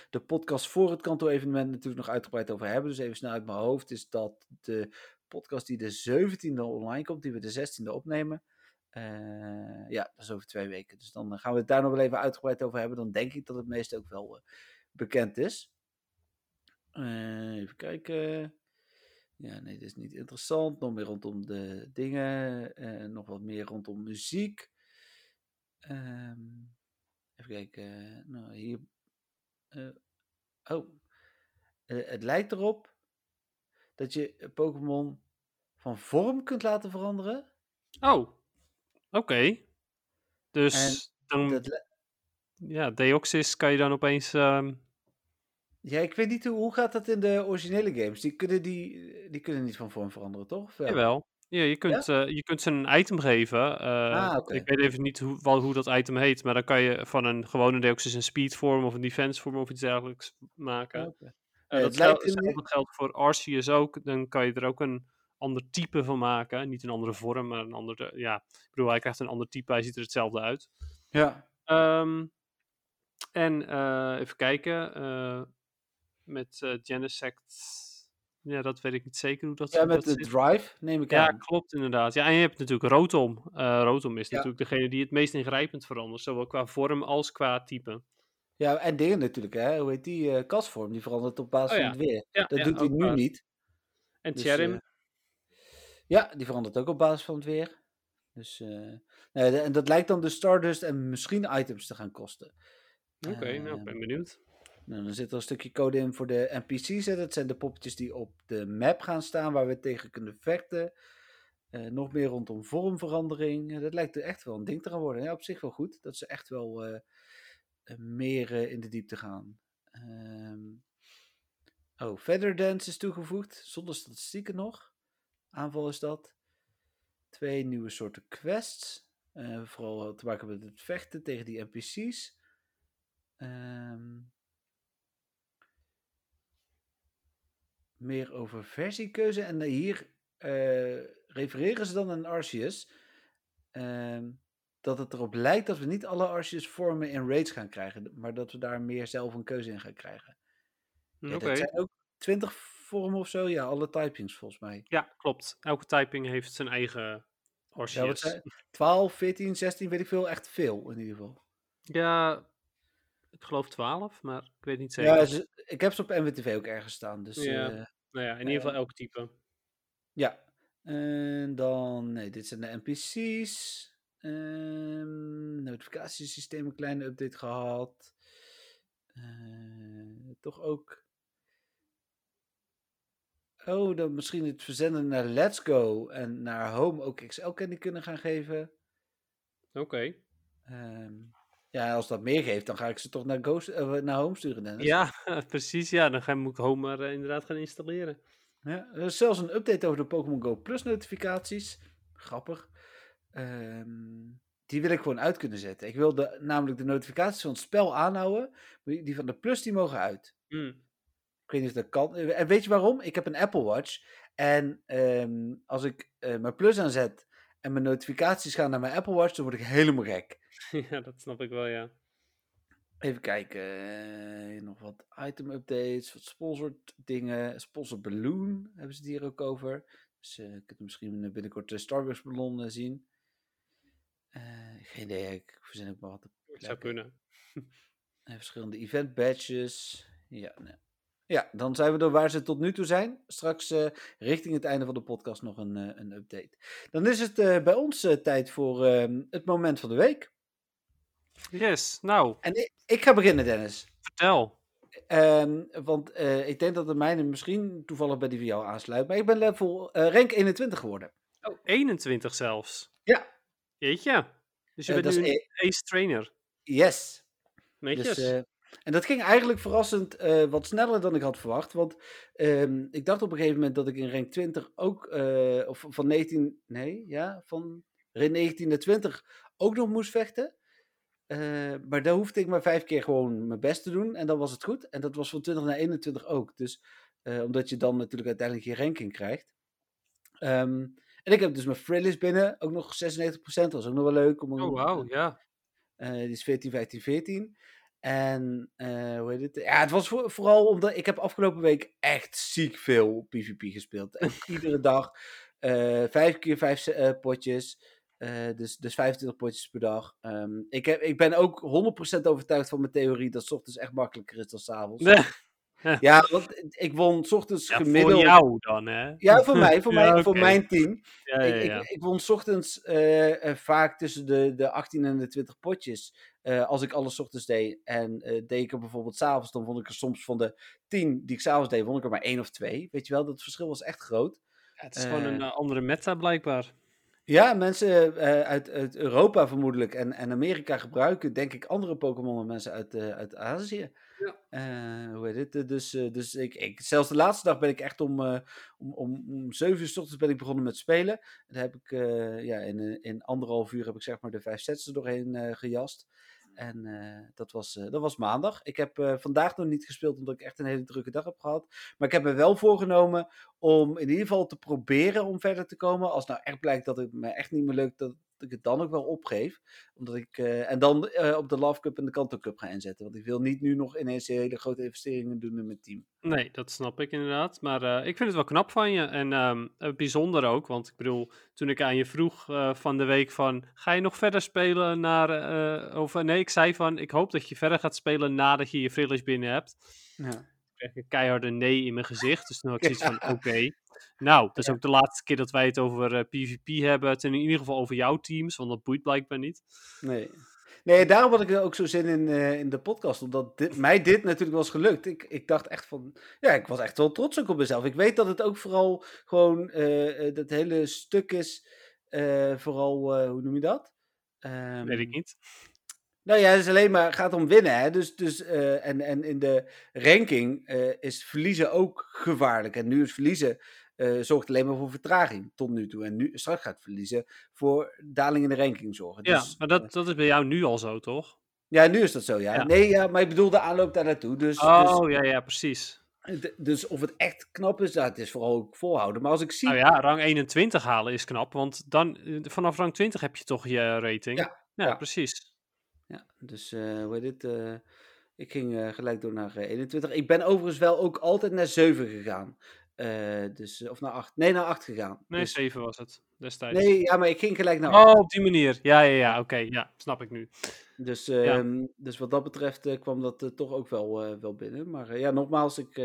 de podcast voor het Kanto-evenement natuurlijk nog uitgebreid over hebben. Dus even snel uit mijn hoofd is dat de podcast die de 17e online komt, die we de 16e opnemen. ja, dat is over twee weken. Dus dan gaan we het daar nog wel even uitgebreid over hebben. Dan denk ik dat het meeste ook wel bekend is. Eh, even kijken. Ja, nee, dit is niet interessant. Nog meer rondom de dingen. eh, nog wat meer rondom muziek. Ehm, even kijken. Nou, hier. eh, oh. Het lijkt erop dat je Pokémon van vorm kunt laten veranderen. Oh, oké. Dus En dan, Dat, ja, Deoxys kan je dan opeens... ehm, ja, ik weet niet hoe, hoe gaat dat in de originele games. Die kunnen, die, die kunnen niet van vorm veranderen, toch? Wel? Jawel. Ja, je kunt, eh, je kunt ze een item geven. eh, Ah. Ik weet even niet hoe, wel, hoe dat item heet, maar dan kan je van een gewone Deoxys een speed vorm of een defense vorm of iets dergelijks maken. Oké. Eh, Nee, dat het lijkt geldt, in- hetzelfde geldt voor Arceus ook. Dan kan je er ook een ander type van maken. Niet een andere vorm, maar een andere... Ja, ik bedoel, hij krijgt een ander type. Hij ziet er hetzelfde uit. Ja. Ehm, en eh, even kijken. eh, met eh Genesect... Ja, dat weet ik niet zeker hoe dat ja, met dat de zit. drive neem ik Ja, aan. klopt inderdaad. Ja, en je hebt natuurlijk Rotom. Rotom is Ja. natuurlijk degene die het meest ingrijpend verandert. Zowel qua vorm als qua type. Ja, en dingen natuurlijk, hè. Hoe heet die? eh kasvorm, die verandert op basis Oh van ja. het weer. Ja, Dat ja, doet hij nu niet. En Dus, Cherim. ja, die verandert ook op basis van het weer. Dus, nee, en dat lijkt dan de Stardust en misschien items te gaan kosten. Oké, nou, ik ehm, ben benieuwd. Nou, dan zit er een stukje code in voor de NPC's. Hè. Dat zijn de poppetjes die op de map gaan staan, waar we tegen kunnen vechten. Eh, nog meer rondom vormverandering. Dat lijkt er echt wel een ding te gaan worden. Ja, op zich wel goed. Dat ze echt wel eh, meer eh, in de diepte gaan. Ehm, oh, Feather Dance is toegevoegd, zonder statistieken nog. Aanval is dat. Twee nieuwe soorten quests. Vooral te maken met het vechten tegen die NPC's. Ehm, meer over versiekeuze. En hier eh, refereren ze dan aan Arceus. ehm, dat het erop lijkt dat we niet alle Arceus vormen in raids gaan krijgen. Maar dat we daar meer zelf een keuze in gaan krijgen. Ja, Oké. Dat zijn ook 20 vormen of zo. Ja, alle typings volgens mij. Ja, klopt. Elke typing heeft zijn eigen Ja, Arceus. zijn 12, 14, 16, weet ik veel. Echt veel in ieder geval. Ja, ik geloof 12, maar ik weet niet zeker. Ja, ze- ik heb ze op NWTV ook ergens staan. Dus Ja. eh, Nou ja, in ieder geval elk type. Ja, en dan, nee, dit zijn de NPC's. Ehm notificatiesysteem, een kleine update gehad. Eh, toch ook. Oh, dan misschien het verzenden naar Let's Go en naar Home ook XL candy kunnen gaan geven. Oké. Ehm, ja, als dat meer geeft, dan ga ik ze toch naar, Ghost, eh, naar Home sturen, Dennis. Ja, precies. Ja, dan ga, moet ik Homer eh, inderdaad gaan installeren. Ja, er is zelfs een update over de Pokémon Go Plus notificaties. Grappig. Ehm, die wil ik gewoon uit kunnen zetten. Ik wil de, namelijk de notificaties van het spel aanhouden. maar Die van de Plus die mogen uit. Hm. Ik weet niet of dat kan. En weet je waarom? Ik heb een Apple Watch. En ehm, als ik eh, mijn Plus aanzet en mijn notificaties gaan naar mijn Apple Watch, dan word ik helemaal gek. ja, dat snap ik wel, ja. Even kijken. eh, nog wat item updates, wat sponsored dingen. Sponsor Balloon hebben ze het hier ook over. Dus eh je kunt misschien eh, binnenkort de Starbucks ballon eh, zien. Eh, geen idee, ik verzin ook maar wat. Het zou kunnen. En verschillende event badges. Ja, nee. ja, dan zijn we er waar ze tot nu toe zijn. Straks eh, richting het einde van de podcast nog een, eh, een update. Dan is het eh, bij ons eh, tijd voor ehm, het moment van de week. Yes, nou, En ik, ik ga beginnen, Dennis. vertel. Ehm, want eh, ik denk dat de mijne misschien toevallig bij die van jou aansluit. Maar ik ben level eh, rank 21 geworden. Oh, 21 zelfs. Ja. Jeetje. Dus je Eh, bent nu een ace trainer. Yes. Netjes. Dus, En dat ging eigenlijk verrassend eh, wat sneller dan ik had verwacht. Want ehm, ik dacht op een gegeven moment dat ik in rank 20 ook, eh, of van 19, nee, ja, van rank 19 naar 20 ook nog moest vechten. Eh, maar daar hoefde ik maar vijf keer gewoon mijn best te doen en dan was het goed. En dat was van 20 naar 21 ook. Dus omdat je dan natuurlijk uiteindelijk je ranking krijgt. Ehm, en ik heb dus mijn Frillis binnen, ook nog 96%. Dat was ook nog wel leuk. Om, oh, wauw, ja. die is 14, 15, 14. En hoe heet het? Ja, het was vooral omdat ik heb afgelopen week echt ziek veel PvP gespeeld. iedere dag vijf keer vijf uh, potjes. dus, dus 25 potjes per dag. Um, ik, heb, ik ben ook 100% overtuigd van mijn theorie dat s ochtends echt makkelijker is dan s avonds. Nee. Ja, want ik won s ochtends ja, gemiddeld. Voor jou dan, hè? Ja, voor mij, voor, ja, mij, voor mijn team. Ja, ik, ik, ik, won s ochtends uh, vaak tussen de, de 18 en de 20 potjes. Uh, als ik alles ochtends deed. En uh, deed ik er bijvoorbeeld s'avonds, dan vond ik er soms van de 10 die ik s'avonds deed, vond ik er maar één of twee. Weet je wel, dat verschil was echt groot. het is gewoon een andere meta blijkbaar. Ja, mensen uit, uit Europa vermoedelijk en, en Amerika gebruiken, denk ik, andere Pokémon dan mensen uit, uit Azië. Ja. Uh, hoe heet het? Dus, dus ik, ik, zelfs de laatste dag ben ik echt om, om, om, om 7 uur s ochtends ben ik begonnen met spelen. En daar heb ik ja, in, in anderhalf uur heb ik zeg maar de vijf sets er doorheen gejast. En dat, was, dat was maandag. Ik heb vandaag nog niet gespeeld omdat ik echt een hele drukke dag heb gehad. Maar ik heb me wel voorgenomen om in ieder geval te proberen om verder te komen. Als nou echt blijkt dat het me echt niet meer lukt, dat, ik het dan ook wel opgeef. Omdat ik, uh, en dan uh, op de Love Cup en de Kanto Cup ga inzetten. Want ik wil niet nu nog ineens hele grote investeringen doen in mijn team. Nee, dat snap ik inderdaad. Maar uh, ik vind het wel knap van je. En um, bijzonder ook. Want ik bedoel, toen ik aan je vroeg van de week van... Ga je nog verder spelen naar... of nee, ik zei van... Ik hoop dat je verder gaat spelen nadat je je frillis binnen hebt. Ja ik keiharde nee in mijn gezicht. Dus nu had ik zoiets van, oké. Nou, dat is ook de laatste keer dat wij het over uh, eh, PvP hebben. Het in ieder geval over jouw teams, want dat boeit blijkbaar niet. Nee. Nee, daarom had ik ook zo zin in, uh, in de podcast. Omdat dit, mij dit natuurlijk was gelukt. Ik, ik dacht echt van. Ja, ik was echt wel trots ook op mezelf. Ik weet dat het ook vooral gewoon. Uh, dat hele stuk is. vooral, hoe noem je dat? Um, weet ik niet. Nou ja, het is alleen maar, gaat om winnen. Hè? Dus, dus, uh, en, en in de ranking uh, is verliezen ook gevaarlijk. En nu is verliezen uh, zorgt alleen maar voor vertraging tot nu toe. En nu straks gaat verliezen voor daling in de ranking zorgen. Ja, dus, maar dat, dat is bij jou nu al zo, toch? Ja, nu is dat zo, ja. ja. Nee, ja, maar ik bedoel de aanloop daar naartoe. Dus, oh, dus, ja, ja, precies. Dus of het echt knap is, dat is vooral ook volhouden. Maar als ik zie... Nou ja, rang 21 halen is knap, want dan vanaf rang 20 heb je toch je rating. Ja, ja, ja. precies. Ja, dus uh, hoe heet dit? Uh, ik ging uh, gelijk door naar 21. Ik ben overigens wel ook altijd naar 7 gegaan. dus, of naar 8. Nee, naar 8 gegaan. Nee, dus, 7 was het destijds. Nee, ja, maar ik ging gelijk naar 8. Oh, op die manier. Ja, ja, ja. Oké, okay, ja, snap ik nu. Dus, ja. dus wat dat betreft kwam dat toch ook wel, wel binnen. Maar ja, nogmaals, ik,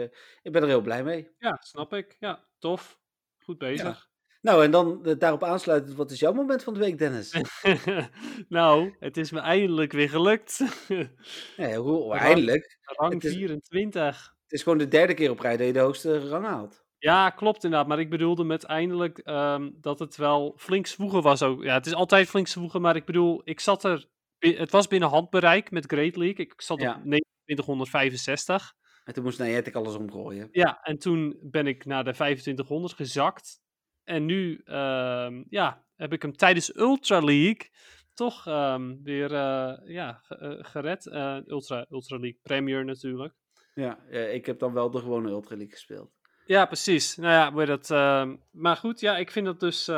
ik ben er heel blij mee. Ja, snap ik. Ja, tof. Goed bezig. Ja. Nou, en dan uh, daarop aansluitend, wat is jouw moment van de week, Dennis? nou, het is me eindelijk weer gelukt. ja, hoe, eindelijk? Rang het is, 24. Het is gewoon de derde keer op rij dat je de hoogste rang haalt. Ja, klopt inderdaad. Maar ik bedoelde met eindelijk um, dat het wel flink zwoegen was ook. Ja, het is altijd flink zwoegen, maar ik bedoel, ik zat er... Het was binnen handbereik met Great League. Ik zat ja. op 2965. En toen moest Niantic alles omgooien. Ja, en toen ben ik naar de 2500 gezakt. En nu uh, ja, heb ik hem tijdens Ultra League toch um, weer uh, ja, uh, gered. Uh, Ultra, Ultra League Premier natuurlijk. Ja, ik heb dan wel de gewone Ultra League gespeeld. Ja, precies. Nou ja, maar, dat, ehm, maar goed, ja, ik vind dat dus...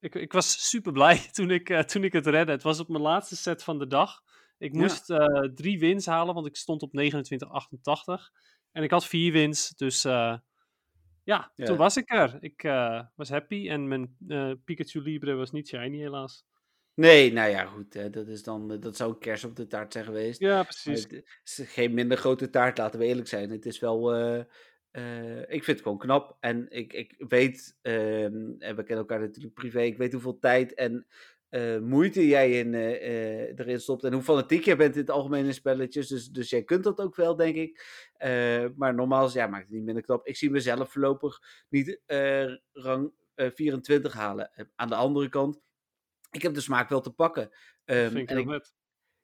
ik, ik was super blij toen ik, toen ik het redde. Het was op mijn laatste set van de dag. Ik moest ja. drie wins halen, want ik stond op 29,88. En ik had vier wins, dus ja, toen was ik er. Ik uh, was happy en mijn uh, Pikachu Libre was niet shiny helaas. Nee, nou ja, goed. Hè, dat, is dan, dat zou een kers op de taart zijn geweest. Ja, precies. het is geen minder grote taart, laten we eerlijk zijn. Het is wel... Uh, ik vind het gewoon knap. En ik, ik weet, ehm, en we kennen elkaar natuurlijk privé, ik weet hoeveel tijd en uh, moeite jij in, uh, uh, erin stopt. En hoe fanatiek jij bent in het algemeen in spelletjes. Dus, dus jij kunt dat ook wel, denk ik. maar normaal ja, maakt het niet minder knap. Ik zie mezelf voorlopig niet rang 24 halen. Aan de andere kant, ik heb de smaak wel te pakken. Um, vind ik en ik,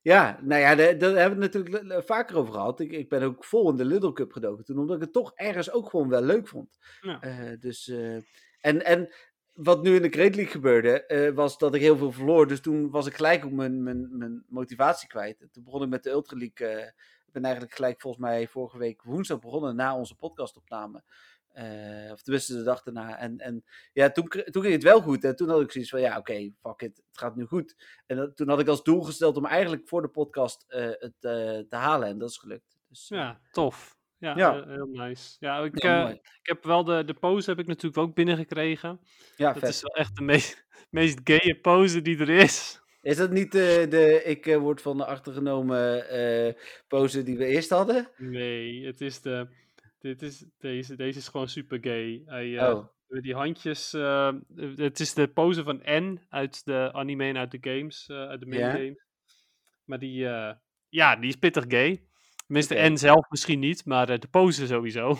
Ja, nou ja, daar daar hebben we het natuurlijk vaker over gehad. Ik, ik ben ook vol in de Lidl Cup gedoken toen, omdat ik het toch ergens ook gewoon wel leuk vond. Ja. Eh, dus, eh, en, en wat nu in de Great League gebeurde, eh, was dat ik heel veel verloor. Dus toen was ik gelijk ook mijn, mijn, mijn motivatie kwijt. En toen begon ik met de Ultra League. eh, ik ben eigenlijk gelijk volgens mij vorige week woensdag begonnen na onze podcastopname. Eh, of tenminste de dag daarna. En, en ja, toen, toen ging het wel goed. En toen had ik zoiets van, ja oké, fuck it, het gaat nu goed. En toen had ik als doel gesteld om eigenlijk voor de podcast het te halen. En dat is gelukt. Dus, Ja, tof. Ja, Ja. eh, heel nice. Ja, ik, ja, eh, ik heb wel de, de pose heb ik natuurlijk ook binnengekregen. ja, Dat vet. is wel echt de meest, meest gaye pose die er is. Is dat niet de, de ik eh, word van de achtergenomen eh pose die we eerst hadden? Nee, het is de. Dit is, deze, deze is gewoon super gay. Hij, eh, Oh, die handjes. eh, het is de pose van N uit de anime en uit de games, eh, uit de main Ja? games. Maar die, eh, ja, die is pittig gay. Tenminste, Oké. N zelf misschien niet, maar eh, de pose sowieso.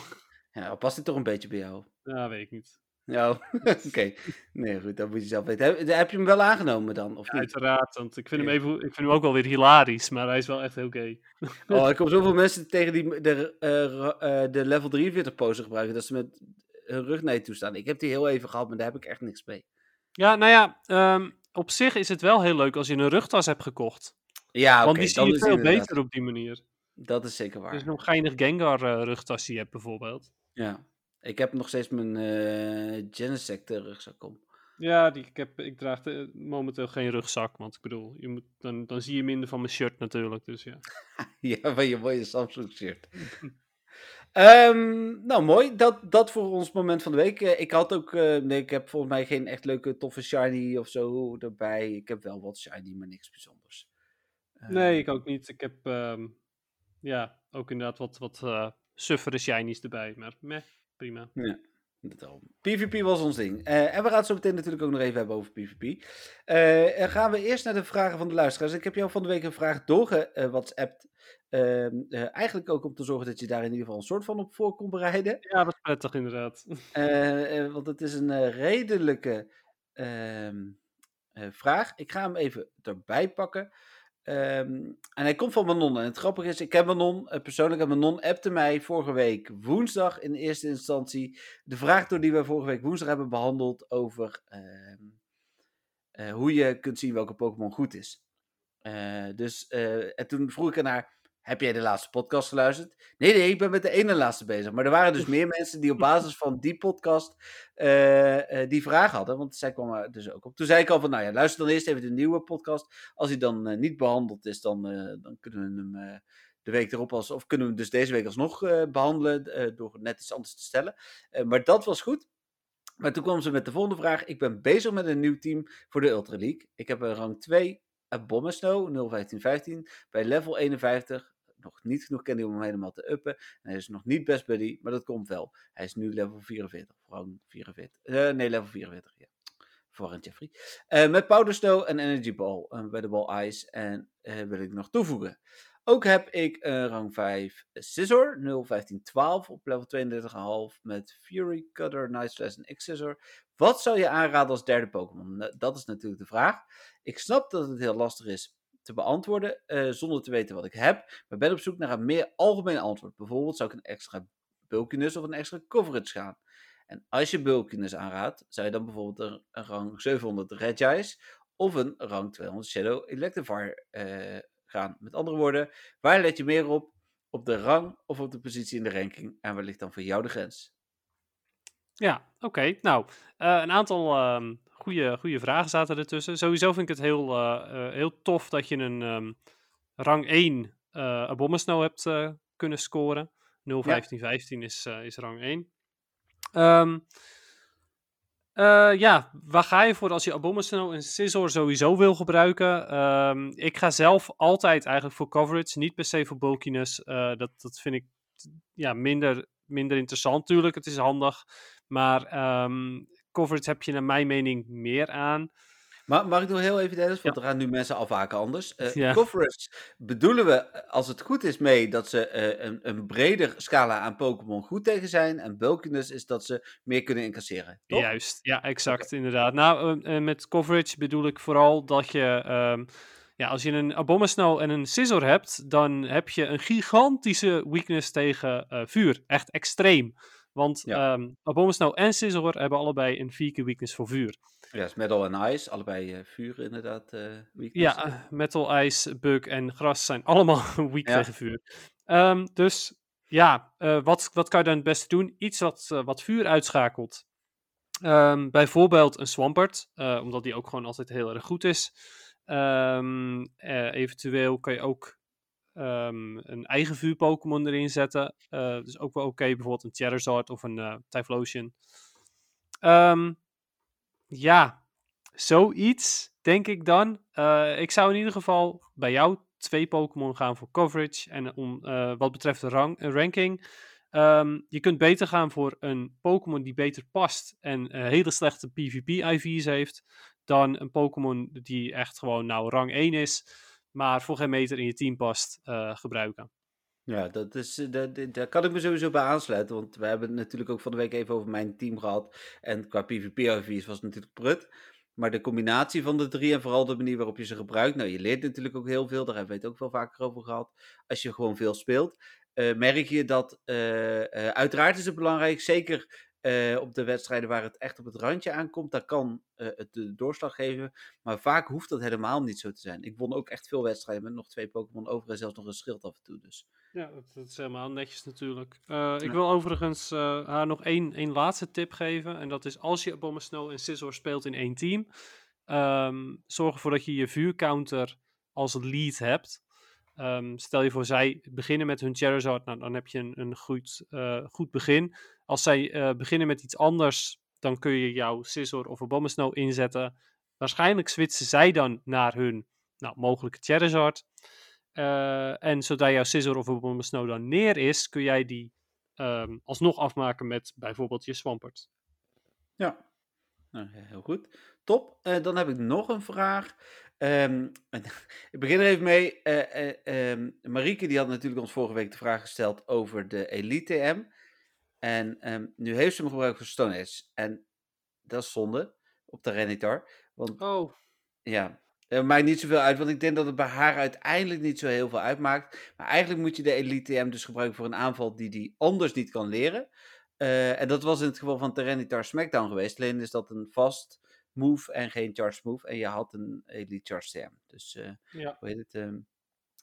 ja, past dit toch een beetje bij jou? Ja, weet ik niet. Ja, oké. Nee, goed, dat moet je zelf weten. Heb, heb je hem wel aangenomen dan, of niet? uiteraard, want ik vind, hem even, ik vind hem ook wel weer hilarisch, maar hij is wel echt heel gay. Oh, ik kom zoveel mensen tegen die de, eh, eh, de level 43 pose gebruiken, dat ze met hun rug naar je toe staan. Ik heb die heel even gehad, maar daar heb ik echt niks mee. Ja, nou ja, ehm, op zich is het wel heel leuk als je een rugtas hebt gekocht. Ja, oké, want die zie dan je veel beter op die manier. Dat is zeker waar. Dus een geinig Gengar eh, rugtas die je hebt bijvoorbeeld. Ja. Ik heb nog steeds mijn eh Genesect rugzak om. Ja, die, ik, heb, ik draag momenteel geen rugzak, want ik bedoel, je moet, dan, dan zie je minder van mijn shirt natuurlijk. Dus ja. Ja, van je mooie Samsung shirt. Ehm, nou, mooi. Dat, dat voor ons moment van de week. Eh, ik had ook, nee, ik heb volgens mij geen echt leuke toffe shiny of zo erbij. Ik heb wel wat shiny, maar niks bijzonders. Nee, ik ook niet. Ik heb ehm, ja, ook inderdaad wat, wat eh suffere shinies erbij, maar meh, prima. Dat al. PvP was ons ding. Eh, en we gaan het zo meteen natuurlijk ook nog even hebben over PvP. Eh dan gaan we eerst naar de vragen van de luisteraars. Ik heb jou van de week een vraag doorge-whatsappt. Ehm, eh, eigenlijk ook om te zorgen dat je daar in ieder geval een soort van op voor kon bereiden. Ja, dat is prettig inderdaad. Want het is een redelijke ehm, eh, vraag. Ik ga hem even erbij pakken. Ehm, en hij komt van Manon. En het grappige is, ik ken Manon eh, persoonlijk. En Manon appte mij vorige week woensdag in eerste instantie de vraag door die we vorige week woensdag hebben behandeld over ehm, eh, hoe je kunt zien welke Pokémon goed is. Eh, dus, en toen vroeg ik haar, heb jij de laatste podcast geluisterd? Nee, nee, ik ben met de ene laatste bezig. Maar er waren dus meer mensen die op basis van die podcast eh, eh, die vraag hadden. Want zij kwam er dus ook op. Toen zei ik al van, nou ja, luister dan eerst even de nieuwe podcast. Als hij dan eh, niet behandeld is, dan, dan kunnen we hem de week erop als, of kunnen we hem dus deze week alsnog eh, behandelen eh, door net iets anders te stellen. Maar dat was goed. Maar toen kwam ze met de volgende vraag. Ik ben bezig met een nieuw team voor de Ultra League. Ik heb een rang 2 uit Bommesnow, 01515, bij level 51. Nog niet genoeg candy om hem helemaal te uppen. En hij is nog niet best buddy, maar dat komt wel. Hij is nu level 44, rang 44. Eh, nee, level 44, ja. Verwarrend Jeffrey. Eh, met Powder Snow en Energy Ball de Ball Ice. En eh, wil ik nog toevoegen. Ook heb ik een rang 5 Scissor, 01512 op level 32,5 met Fury, Cutter, Nice Slash en X-Scissor. Wat zou je aanraden als derde Pokémon? Nou, Dat is natuurlijk de vraag. Ik snap dat het heel lastig is te beantwoorden eh, zonder te weten wat ik heb, maar ben op zoek naar een meer algemeen antwoord. Bijvoorbeeld zou ik een extra bulkiness of een extra coverage gaan. En als je bulkiness aanraadt, zou je dan bijvoorbeeld een, een rang 700 Regice of een rang 200 Shadow Electivire eh, gaan. Met andere woorden, waar let je meer op? Op de rang of op de positie in de ranking? En waar ligt dan voor jou de grens? Ja, oké. Nou, eh, een aantal ehm goede, goede vragen zaten ertussen. Sowieso vind ik het heel, eh, eh, heel tof dat je een ehm, rang 1 eh Abomasnow hebt kunnen scoren. 01515 is, eh, is rang 1. Ehm, eh, ja, waar ga je voor als je Abomasnow en Scizor sowieso wil gebruiken? Ehm, ik ga zelf altijd eigenlijk voor coverage, niet per se voor bulkiness. Dat, dat vind ik ja, minder, minder interessant natuurlijk. Het is handig. Maar coverage heb je naar mijn mening meer aan. Maar mag ik nog heel even, Dennis? Want er gaan nu mensen afhaken anders. Eh, Ja. Coverage bedoelen we, eh, als het goed is, mee dat ze eh, een, een breder scala aan Pokémon goed tegen zijn. En bulkiness is dat ze meer kunnen incasseren. Toch? Juist, ja, exact, inderdaad. Nou, eh, eh, met coverage bedoel ik vooral dat je, ehm, Ja, als je een Abomasnow en een Scizor hebt, dan heb je een gigantische weakness tegen vuur. Echt extreem. Want ja. um, Abomasnow en Scizor hebben allebei een 4 weakness voor vuur. Ja, Metal en Ice, allebei uh, vuur inderdaad uh, weakness. Ja, Metal, Ice, Bug en Gras zijn allemaal weak ja. tegen vuur. Um, dus ja, wat, wat kan je dan het beste doen? Iets wat, wat vuur uitschakelt. Um, bijvoorbeeld een Swampert, omdat die ook gewoon altijd heel erg goed is. Um, eventueel kan je ook um, een eigen vuur Pokémon erin zetten. Uh, dus ook wel oké, bijvoorbeeld een Charizard of een uh, Typhlosion. Um, ja, zoiets denk ik dan. ik zou in ieder geval bij jou twee Pokémon gaan voor coverage. En om, wat betreft de rang, ranking, Um, je kunt beter gaan voor een Pokémon die beter past en hele slechte PvP-IV's heeft, dan een Pokémon die echt gewoon nou rang 1 is, maar voor geen meter in je team past, uh, gebruiken. Ja, dat is, eh, dat, daar kan ik me sowieso bij aansluiten. Want we hebben het natuurlijk ook van de week even over mijn team gehad. En qua PvP-IV's was het natuurlijk prut. Maar de combinatie van de drie en vooral de manier waarop je ze gebruikt. Nou, je leert natuurlijk ook heel veel. Daar hebben we het ook wel vaker over gehad. Als je gewoon veel speelt. Uh, merk je dat. Uiteraard is het belangrijk. Zeker uh, op de wedstrijden waar het echt op het randje aankomt, daar kan uh, het de doorslag geven. Maar vaak hoeft dat helemaal niet zo te zijn. Ik won ook echt veel wedstrijden met nog twee Pokémon over en zelfs nog een schild af en toe. Dus. Ja, dat, dat is helemaal netjes natuurlijk. Uh, ik wil overigens haar nog één, één laatste tip geven. En dat is als je Bomber Snow en Scizor speelt in één team, um, zorg ervoor dat je je vuurcounter als lead hebt. Um, stel je voor, zij beginnen met hun Charizard, nou, dan heb je een, een goed, goed begin. Als zij uh, beginnen met iets anders, dan kun je jouw Scizor of Abomasnow inzetten. Waarschijnlijk switchen zij dan naar hun nou, mogelijke Charizard. Uh, en zodra jouw Scizor of Abomasnow dan neer is, kun jij die um, alsnog afmaken met bijvoorbeeld je Swampert. Ja, nou, heel goed. Top. dan heb ik nog een vraag. Um, ik begin er even mee. Uh, Marieke die had natuurlijk ons vorige week de vraag gesteld over de Elite M. En um, nu heeft ze hem gebruikt voor Stone Age. En dat is zonde op de Renitar. Want, oh. Ja, dat maakt niet zoveel uit. Want ik denk dat het bij haar uiteindelijk niet zo heel veel uitmaakt. Maar eigenlijk moet je de Elite M dus gebruiken voor een aanval die die anders niet kan leren. Uh, en dat was in het geval van Terranitar Smackdown geweest. Alleen is dat een vast move en geen charge move. En je had een elite charge TM. Dus uh, ja. hoe heet het? Um...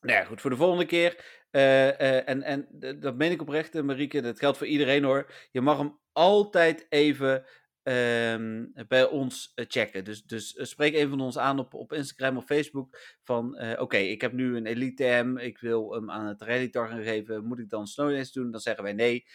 Nou ja, goed, voor de volgende keer. Uh, uh, en, en dat meen ik oprecht, Marieke. Dat geldt voor iedereen hoor. Je mag hem altijd even um, bij ons checken. Dus, dus spreek een van ons aan op, op Instagram of Facebook. Van oké, ik heb nu een Elite M. Ik wil hem aan het Redditor gaan geven. Moet ik dan Snowdance doen? Dan zeggen wij nee.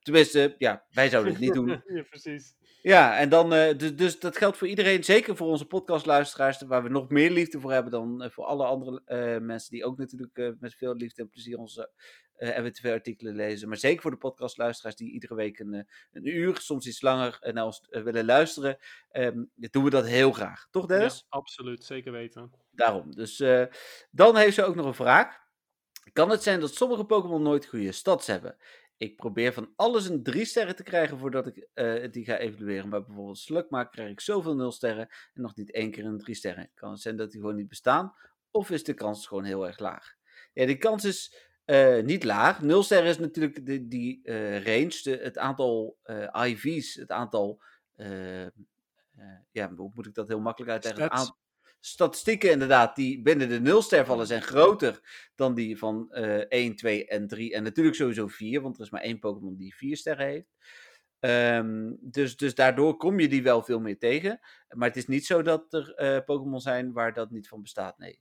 tenminste, ja, wij zouden het niet doen. ja, precies. Ja, en dan, uh, dus, dus dat geldt voor iedereen, zeker voor onze podcastluisteraars, waar we nog meer liefde voor hebben dan uh, voor alle andere uh, mensen die ook natuurlijk met veel liefde en plezier onze MWTV-artikelen lezen. Maar zeker voor de podcastluisteraars die iedere week een, een uur, soms iets langer, naar ons willen luisteren, um, doen we dat heel graag. Toch Dennis? Ja, absoluut, zeker weten. Daarom. Dus dan heeft ze ook nog een vraag. Kan het zijn dat sommige Pokémon nooit goede stads hebben? Ik probeer van alles een 3 sterren te krijgen voordat ik uh, die ga evalueren. Maar bijvoorbeeld Slugma krijg ik zoveel 0 sterren en nog niet één keer een 3 sterren. Kan het zijn dat die gewoon niet bestaan? Of is de kans gewoon heel erg laag? Ja, de kans is uh, niet laag. 0 sterren is natuurlijk de, die uh, range, de, het aantal IV's, het aantal. ja, hoe moet ik dat heel makkelijk uitleggen? Statistieken inderdaad die binnen de nulster vallen zijn groter dan die van uh, 1, 2 en 3. En natuurlijk sowieso 4, want er is maar één Pokémon die 4 sterren heeft. Um, dus, dus daardoor kom je die wel veel meer tegen. Maar het is niet zo dat er uh, Pokémon zijn waar dat niet van bestaat, nee.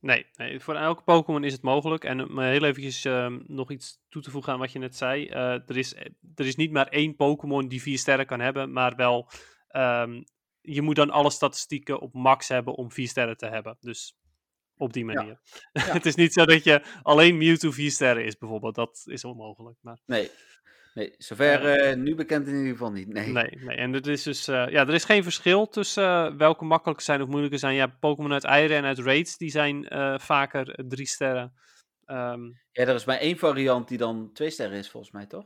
Nee, nee voor elke Pokémon is het mogelijk. En om heel eventjes uh, nog iets toe te voegen aan wat je net zei. Uh, er, is, er is niet maar één Pokémon die 4 sterren kan hebben, maar wel um, je moet dan alle statistieken op max hebben om 4 sterren te hebben. Dus op die manier. Ja. Ja. het is niet zo dat je alleen Mewtwo 4 sterren is, bijvoorbeeld. Dat is onmogelijk. Maar... Nee. Nee, zover uh, nu bekend in ieder geval niet. Nee, nee, nee. en er is dus uh, ja, er is geen verschil tussen uh, welke makkelijke zijn of moeilijke zijn. Ja, Pokémon uit eieren en uit raids, die zijn vaker drie sterren. Um... Ja, er is maar één variant die dan twee sterren is, volgens mij, toch?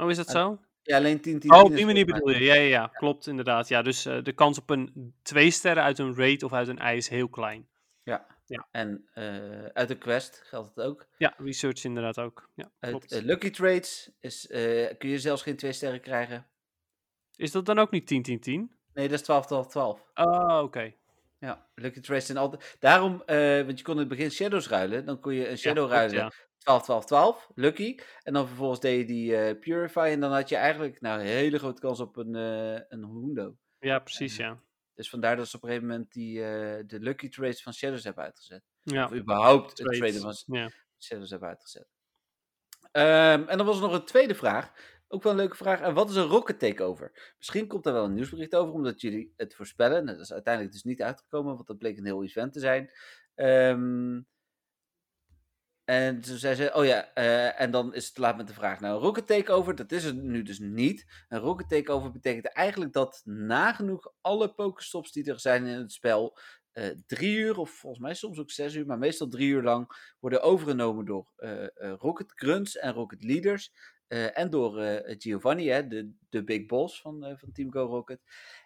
Oh, is dat zo? Ja, alleen 10, 10, Oh, op die manier bedoel je. Ja, ja, ja, klopt inderdaad. Ja, dus uh, de kans op een twee sterren uit een raid of uit een ijs is heel klein. Ja, Ja. En eh, uit de quest geldt het ook. Ja, research inderdaad ook. Ja, Uit klopt. eh, Lucky Trades is, kun je zelfs geen twee sterren krijgen. Is dat dan ook niet 10, 10, 10? Nee, dat is 12, 12, 12. Oh, oké. Ja, Lucky Trades zijn altijd... Daarom, want je kon in het begin Shadows ruilen. Dan kon je een Shadow ruilen. ja. 12, 12, 12. Lucky. En dan vervolgens deed je die eh, Purify. En dan had je eigenlijk nou, een hele grote kans op een, eh een Hundo. Ja, precies, ja. Dus vandaar dat ze op een gegeven moment die, eh, de Lucky Trades van Shadows hebben uitgezet. Ja, Of überhaupt het traden van ja. Shadows hebben uitgezet. Ehm, en dan was er nog een tweede vraag. Ook wel een leuke vraag. En wat is een rocket takeover? Misschien komt daar wel een nieuwsbericht over, omdat jullie het voorspellen. Nou, dat is uiteindelijk dus niet uitgekomen, want dat bleek een heel event te zijn. Ehm, en toen zei ze, oh ja, eh, en dan is het te laat met de vraag. Nou, een rocket takeover, dat is het nu dus niet. Een rocket takeover betekent eigenlijk dat nagenoeg alle pokestops die er zijn in het spel eh, drie uur, of volgens mij soms ook zes uur, maar meestal drie uur lang, worden overgenomen door eh, Rocket Grunts en Rocket Leaders. en door Giovanni, hè, de, de big boss van, van Team Go Rocket.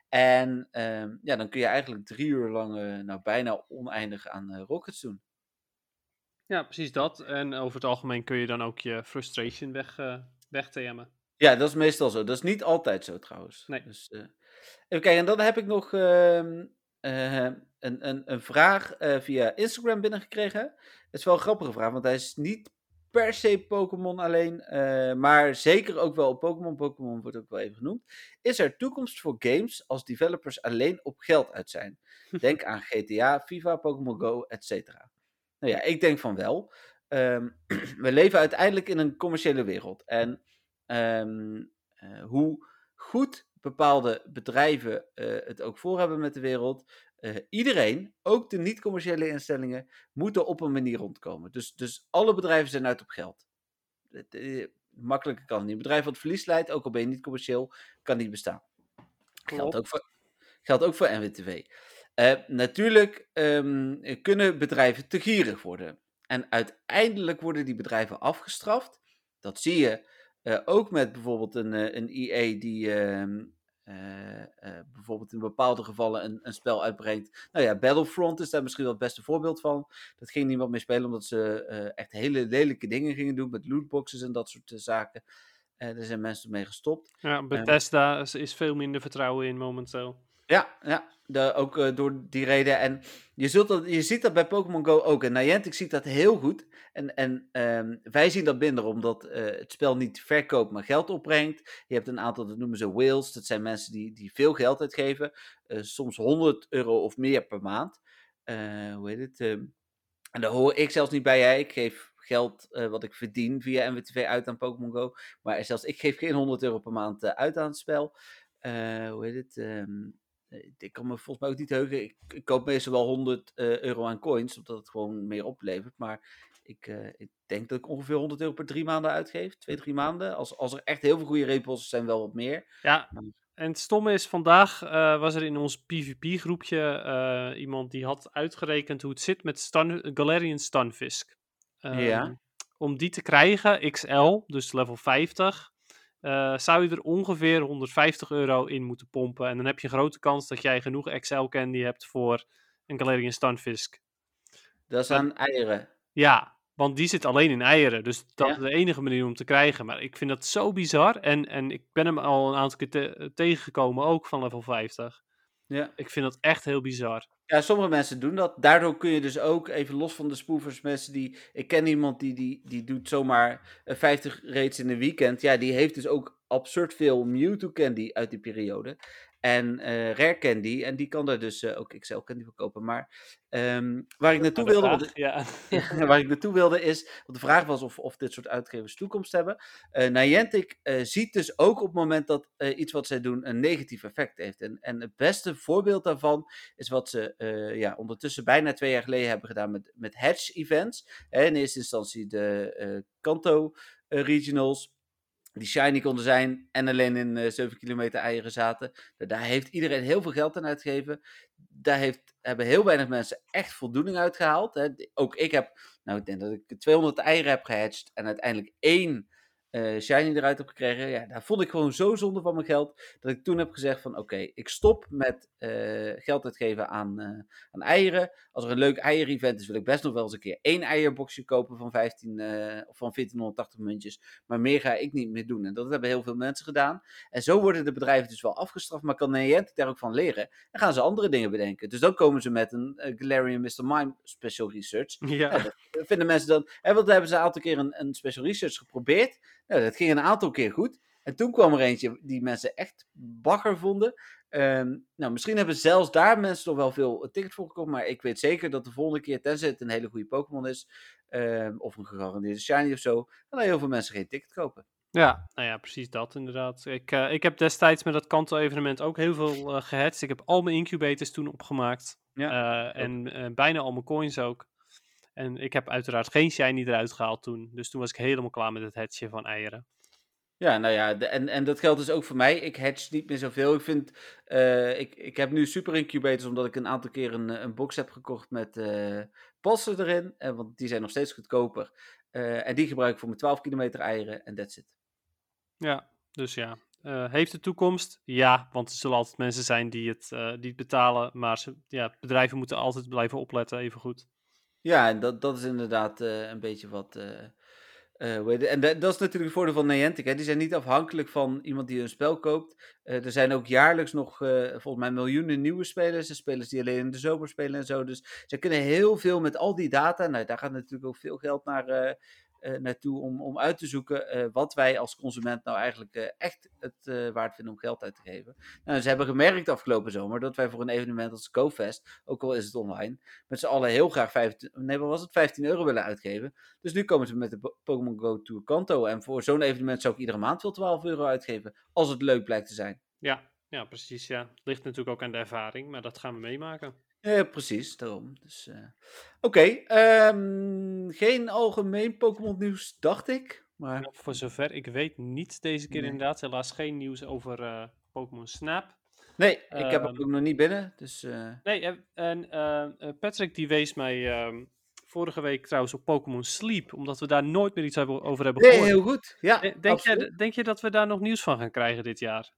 En ehm, ja, dan kun je eigenlijk drie uur lang, nou bijna oneindig aan Rockets doen. Ja, precies dat. En over het algemeen kun je dan ook je frustration weg, wegtemmen. Ja, dat is meestal zo. Dat is niet altijd zo trouwens. Nee. Dus, eh, even kijken, en dan heb ik nog ehm, eh, een, een, een vraag via Instagram binnengekregen. Het is wel een grappige vraag, want hij is niet per se Pokémon alleen, maar zeker ook wel op Pokémon. Pokémon wordt ook wel even genoemd. Is er toekomst voor games als developers alleen op geld uit zijn? Denk aan GTA, FIFA, Pokémon Go, etc. Nou ja, ik denk van wel. Ehm, we leven uiteindelijk in een commerciële wereld. En ehm, eh, hoe goed bepaalde bedrijven eh, het ook voor hebben met de wereld. eh, iedereen, ook de niet-commerciële instellingen, moeten op een manier rondkomen. Dus, dus alle bedrijven zijn uit op geld. Makkelijker kan het niet. Een bedrijf wat verlies leidt, ook al ben je niet commercieel, kan niet bestaan. Geldt ook voor, geldt ook voor NWTV. Eh, natuurlijk ehm, kunnen bedrijven te gierig worden. En uiteindelijk worden die bedrijven afgestraft. Dat zie je eh, ook met bijvoorbeeld een, eh, een EA die ehm, eh, eh, bijvoorbeeld in bepaalde gevallen een, een spel uitbrengt. Nou ja, Battlefront is daar misschien wel het beste voorbeeld van. Dat ging niemand meer spelen omdat ze echt hele lelijke dingen gingen doen met lootboxes en dat soort zaken. Daar zijn mensen mee gestopt. Ja, Bethesda is, is veel minder vertrouwen in momenteel. Ja, ja de, ook eh, door die reden. En je, zult dat, je ziet dat bij Pokémon Go ook. En Niantic ziet dat heel goed. En, en ehm, wij zien dat minder, omdat eh, het spel niet verkoopt, maar geld opbrengt. Je hebt een aantal, dat noemen ze whales. Dat zijn mensen die, die veel geld uitgeven. Eh, soms 100 euro of meer per maand. Hoe heet het? ehm, en daar hoor ik zelfs niet bij. Hè. Ik geef geld wat ik verdien via MWTV uit aan Pokémon Go. Maar zelfs ik geef geen 100 euro per maand uit aan het spel. Hoe heet het? ehm, eh, ik kan me volgens mij ook niet heugen. Ik, ik koop meestal wel 100 eh, euro aan coins, omdat het gewoon meer oplevert. Maar ik, eh, ik denk dat ik ongeveer 100 euro per drie maanden uitgeef. Twee, drie maanden. Als, als er echt heel veel goede repos zijn, wel wat meer. Ja, Maar- en het stomme is, vandaag eh, was er in ons PvP-groepje eh, iemand die had uitgerekend hoe het zit met Stan Galarian Stunfisk. Ja. Ehm, Om die te krijgen, XL, dus level 50, eh, zou je er ongeveer 150 euro in moeten pompen. En dan heb je een grote kans dat jij genoeg XL candy hebt voor een Galarian Stunfisk. Dat is aan eieren. Ja, want die zit alleen in eieren. Dus dat Ja. is de enige manier om te krijgen. Maar ik vind dat zo bizar. En, en ik ben hem al een aantal keer te- tegengekomen, ook van level 50. Ja. Ik vind dat echt heel bizar. Ja, sommige mensen doen dat. Daardoor kun je dus ook, even los van de spoofers, mensen die... Ik ken iemand die, die, die doet zomaar eh, 50 raids in een weekend. Ja, die heeft dus ook absurd veel Mewtwo candy uit die periode. En eh Rare candy. En die kan daar dus eh, ook XL candy voor kopen. Maar ehm, waar ik naartoe wilde... want- vraag- ja. Ja, waar ik naartoe wilde is, want de vraag was of, of dit soort uitgevers toekomst hebben. Eh Niantic ziet dus ook op het moment dat iets wat zij doen een negatief effect heeft. En, en het beste voorbeeld daarvan is wat ze ja, ondertussen bijna twee jaar geleden hebben gedaan met, met Hedge events. In eerste instantie de Kanto regionals. Die shiny konden zijn en alleen in eh 7 kilometer eieren zaten. Da- Daar heeft iedereen heel veel geld aan uitgegeven. Daar heeft, hebben heel weinig mensen echt voldoening uitgehaald. Hè. Ook ik heb, nou ik denk dat ik 200 eieren heb gehatcht en uiteindelijk één eh, shiny eruit heb gekregen. Ja, daar vond ik gewoon zo zonde van mijn geld. Dat ik toen heb gezegd van oké, ik stop met eh, geld uitgeven aan, eh, aan eieren. Als er een leuk eier-event is, wil ik best nog wel eens een keer één eierboxje kopen van, 15, of van 1480 muntjes. Maar meer ga ik niet meer doen. En dat hebben heel veel mensen gedaan. En zo worden de bedrijven dus wel afgestraft. Maar kan Niantic daar ook van leren. En gaan ze andere dingen bedenken. Dus dan komen ze met een Galarian Mr. Mime Special Research. Ja. Ja, dat vinden mensen dan. En want hebben ze een aantal keer een, een special research geprobeerd. Nou, dat ging een aantal keer goed. En toen kwam er eentje die mensen echt bagger vonden. Ehm, nou, misschien hebben zelfs daar mensen nog wel veel tickets voor gekocht. Maar ik weet zeker dat de volgende keer, tenzij het een hele goede Pokémon is. ehm, of een gegarandeerde Shiny of zo. Dan heel veel mensen geen ticket kopen. Ja, nou ja, precies dat inderdaad. Ik, eh, ik heb destijds met dat Kanto-evenement ook heel veel uh, gehatcht. Ik heb al mijn incubators toen opgemaakt. Ja, Eh, en bijna al mijn coins ook. En ik heb uiteraard geen shiny eruit gehaald toen. Dus toen was ik helemaal klaar met het hatchen van eieren. Ja, nou ja, de- en, en dat geldt dus ook voor mij. Ik hatch niet meer zoveel. Ik vind, eh, ik, ik heb nu super incubators omdat ik een aantal keer een, eh, een box heb gekocht met passen erin. eh, want die zijn nog steeds goedkoper. En die gebruik ik voor mijn 12 kilometer eieren en that's it. Ja, dus ja. Heeft het toekomst? Ja, want er zullen altijd mensen zijn die het, die het betalen. Maar ze, ja, bedrijven moeten altijd blijven opletten, even goed. Ja, en dat, dat is inderdaad eh, een beetje wat. het? en da- dat is natuurlijk het voordeel van Niantic. Hè? Die zijn niet afhankelijk van iemand die een spel koopt. Er zijn ook jaarlijks nog volgens mij miljoenen nieuwe spelers. En spelers die alleen in de zomer spelen en zo. Dus ze kunnen heel veel met al die data. Nou, daar gaat natuurlijk ook veel geld naar, naartoe om, om uit te zoeken eh, wat wij als consument nou eigenlijk eh, echt het eh, waard vinden om geld uit te geven. Nou, ze hebben gemerkt afgelopen zomer dat wij voor een evenement als GoFest, ook al is het online, met z'n allen heel graag 15, nee, was het, 15 euro willen uitgeven. Dus nu komen ze met de Po- Pokémon Go Tour Kanto. En voor zo'n evenement zou ik iedere maand wel 12 euro uitgeven, als het leuk blijkt te zijn. Ja, ja precies. Ja. Ligt natuurlijk ook aan de ervaring, maar dat gaan we meemaken. Ja, precies, daarom. Dus, eh, Oké, ehm, geen algemeen Pokémon nieuws, dacht ik. Maar Nou, voor zover ik weet niet deze keer Nee. inderdaad. Helaas geen nieuws over eh, Pokémon Snap. nee, ik heb hem Ehm, ook nog niet binnen. Dus eh, Nee, en eh, eh, Patrick die wees mij ehm, vorige week trouwens op Pokémon Sleep, omdat we daar nooit meer iets hebben, over hebben nee, gehoord. heel goed. Ja, De- Denk je, denk je dat we daar nog nieuws van gaan krijgen dit jaar?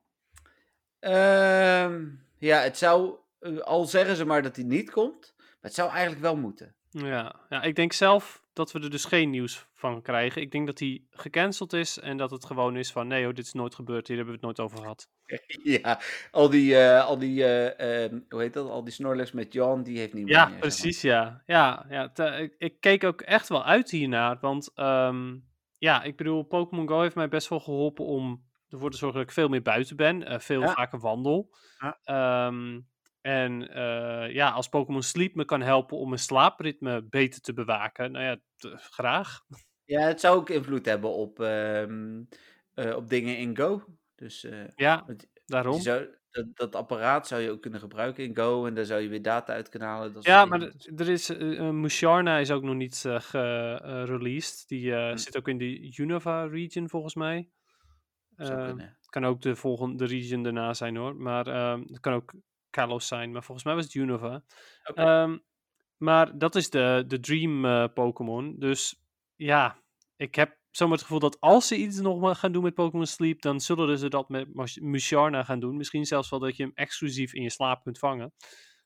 Ehm, ja, het zou, al zeggen ze maar dat hij niet komt, maar het zou eigenlijk wel moeten. Ja, ja, ik denk zelf dat we er dus geen nieuws van krijgen. Ik denk dat die gecanceld is en dat het gewoon is van nee hoor, dit is nooit gebeurd, hier hebben we het nooit over gehad. Ja, al die, eh, al die eh, ehm, hoe heet dat, al die Snorlax met Jan, die heeft niet meer. Ja, meer, zeg maar. precies, ja. Ja, ja ik, ik keek ook echt wel uit hiernaar, want ehm, ja, ik bedoel, Pokémon Go heeft mij best wel geholpen om ervoor te zorgen dat ik veel meer buiten ben, eh, veel Ja. vaker wandel. Ja. Ehm, en eh, ja, als Pokémon Sleep me kan helpen om mijn slaapritme beter te bewaken, nou ja, graag. Ja, het zou ook invloed hebben op, ehm, eh, op dingen in Go. Dus eh, Ja, daarom. zou, dat, dat apparaat zou je ook kunnen gebruiken in Go en daar zou je weer data uit kunnen halen. Dat Ja, maar dingen. d- er is, Musharna is ook nog niet gereleased. Die Hm. zit ook in de Unova region volgens mij. Het kan ook de volgende region daarna zijn hoor. Maar ehm, het kan ook Kalos zijn. Maar volgens mij was het Unova. Ehm, maar dat is de, de Dream eh, Pokémon. Dus ja, ik heb zomaar het gevoel dat als ze iets nog gaan doen met Pokémon Sleep, dan zullen ze dat met Mush- Musharna gaan doen. Misschien zelfs wel dat je hem exclusief in je slaap kunt vangen.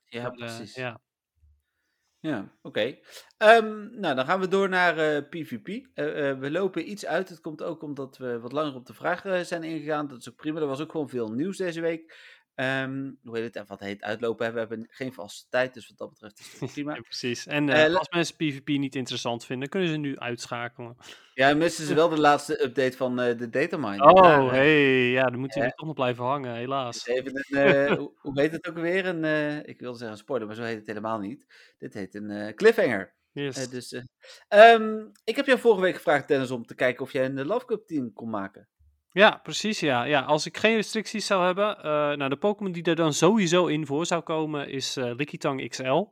Ja, Maar, eh, precies. ja. Ja, oké. Ehm, nou, dan gaan we door naar PvP. Eh, we lopen iets uit. Het komt ook omdat we wat langer op de vraag zijn ingegaan. Dat is ook prima. Er was ook gewoon veel nieuws deze week. Ehm, hoe heet het? En wat heet uitlopen? We hebben geen vaste tijd, dus wat dat betreft is het prima. Ja, precies. En Eh, eh, als mensen PvP niet interessant vinden, kunnen ze nu uitschakelen. Ja, missen ze wel de laatste update van eh, de datamine. Oh, Daar, hey, ja, dan moeten jullie toch nog blijven hangen, helaas. even een, hoe, hoe heet het ook weer? Een, ik wilde zeggen een spoiler, maar zo heet het helemaal niet. Dit heet een cliffhanger. Yes. Dus, eh, ehm, ik heb jou vorige week gevraagd, Dennis, om te kijken of jij een Love Cup team kon maken. Ja, precies, ja. ja. Als ik geen restricties zou hebben, eh, nou, de Pokémon die er dan sowieso in voor zou komen is eh Lickitung XL.